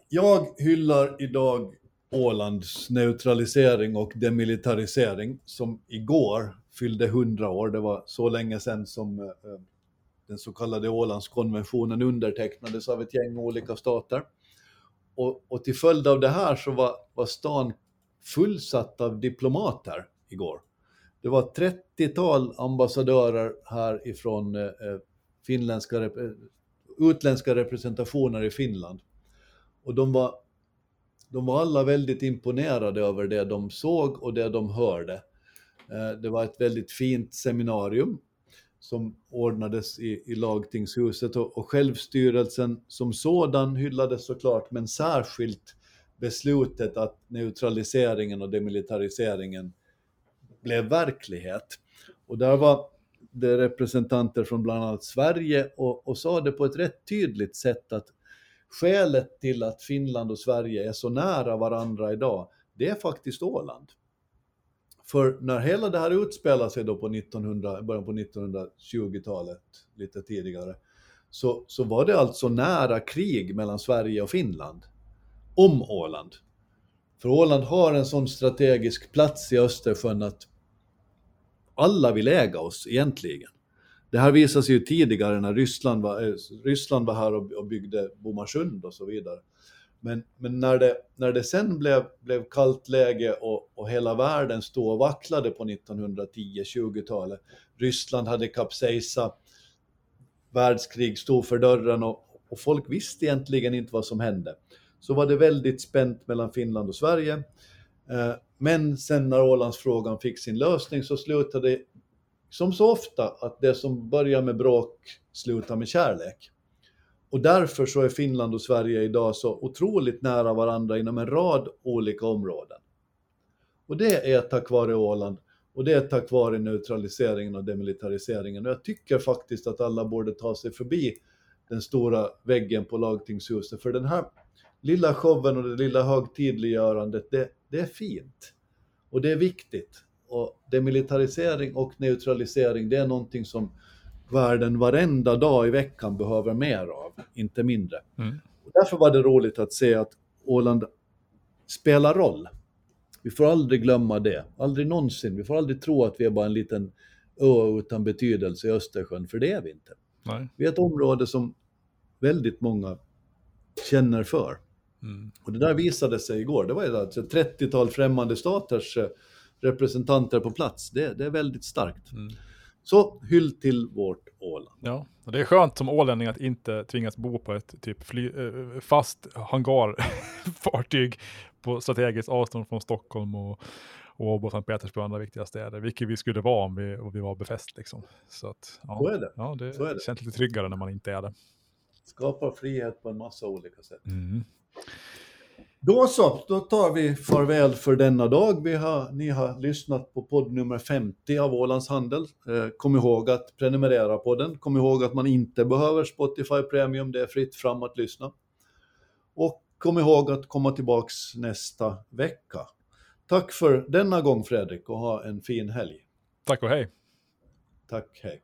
Jag hyllar idag Ålands neutralisering och demilitarisering som igår fyllde 100 år. Det var så länge sedan som uh, den så kallade Ålandskonventionen undertecknades av ett gäng olika stater. Och, och till följd av det här så var, var stan fullsatt av diplomater igår. Det var 30-tal ambassadörer här ifrån eh, eh finländska, eh, utländska representationer i Finland. Och de var, de var alla väldigt imponerade över det de såg och det de hörde. Eh, det var ett väldigt fint seminarium som ordnades i, i lagtingshuset och, och självstyrelsen som sådan hyllades såklart, men särskilt beslutet att neutraliseringen och demilitariseringen blev verklighet. Och där var det representanter från bland annat Sverige och, och sa det på ett rätt tydligt sätt att skälet till att Finland och Sverige är så nära varandra idag, det är faktiskt Åland. För när hela det här utspelar sig då på 1900, början på 1920-talet, lite tidigare, så, så var det alltså nära krig mellan Sverige och Finland om Åland. För Åland har en sån strategisk plats i Östersjön att alla vill äga oss egentligen. Det här visade sig ju tidigare när Ryssland var, eh, Ryssland var här och byggde Bomarsund och så vidare. Men, men när, det, när det sen blev, blev kallt läge och, och hela världen stod och vacklade på 1910-20-talet, Ryssland hade kapsejsat, världskrig stod för dörren och, och folk visste egentligen inte vad som hände. Så var det väldigt spänt mellan Finland och Sverige. Eh, men sen när Ålandsfrågan fick sin lösning så slutade det som så ofta att det som börjar med bråk slutar med kärlek. Och därför så är Finland och Sverige idag så otroligt nära varandra inom en rad olika områden. Och det är tack vare Åland och det är tack vare neutraliseringen och demilitariseringen. Och jag tycker faktiskt att alla borde ta sig förbi den stora väggen på lagtingshuset, för den här lilla showen och det lilla högtidliggörandet, det, det är fint. Och det är viktigt. Och demilitarisering och neutralisering, det är någonting som världen varenda dag i veckan behöver mer av, inte mindre. Mm. Och därför var det roligt att se att Åland spelar roll. Vi får aldrig glömma det, aldrig någonsin. Vi får aldrig tro att vi är bara en liten ö utan betydelse i Östersjön, för det är vi inte. Nej. Vi är ett område som väldigt många känner för. Mm. Och det där visade sig igår. Det var alltså ett 30-tal främmande staters eh, representanter på plats. Det, det är väldigt starkt. Mm. Så hyll till vårt Åland. Ja, och det är skönt som ålänning att inte tvingas bo på ett typ fly, äh, fast hangarfartyg på strategiskt avstånd från Stockholm och, och Åbo, Sankt Petersburg och andra viktiga städer, vilket vi skulle vara om vi, om vi var befäst. Liksom. Så, att, ja, Så är det. Ja, det, Så är det. känns lite tryggare när man inte är det. Skapar frihet på en massa olika sätt. Mm. Då så, då tar vi farväl för denna dag. Vi har, ni har lyssnat på podd nummer 50 av Ålands Handel. Eh, kom ihåg att prenumerera på den. Kom ihåg att man inte behöver Spotify Premium, det är fritt fram att lyssna. Och kom ihåg att komma tillbaks nästa vecka. Tack för denna gång Fredrik och ha en fin helg. Tack och hej. Tack, hej.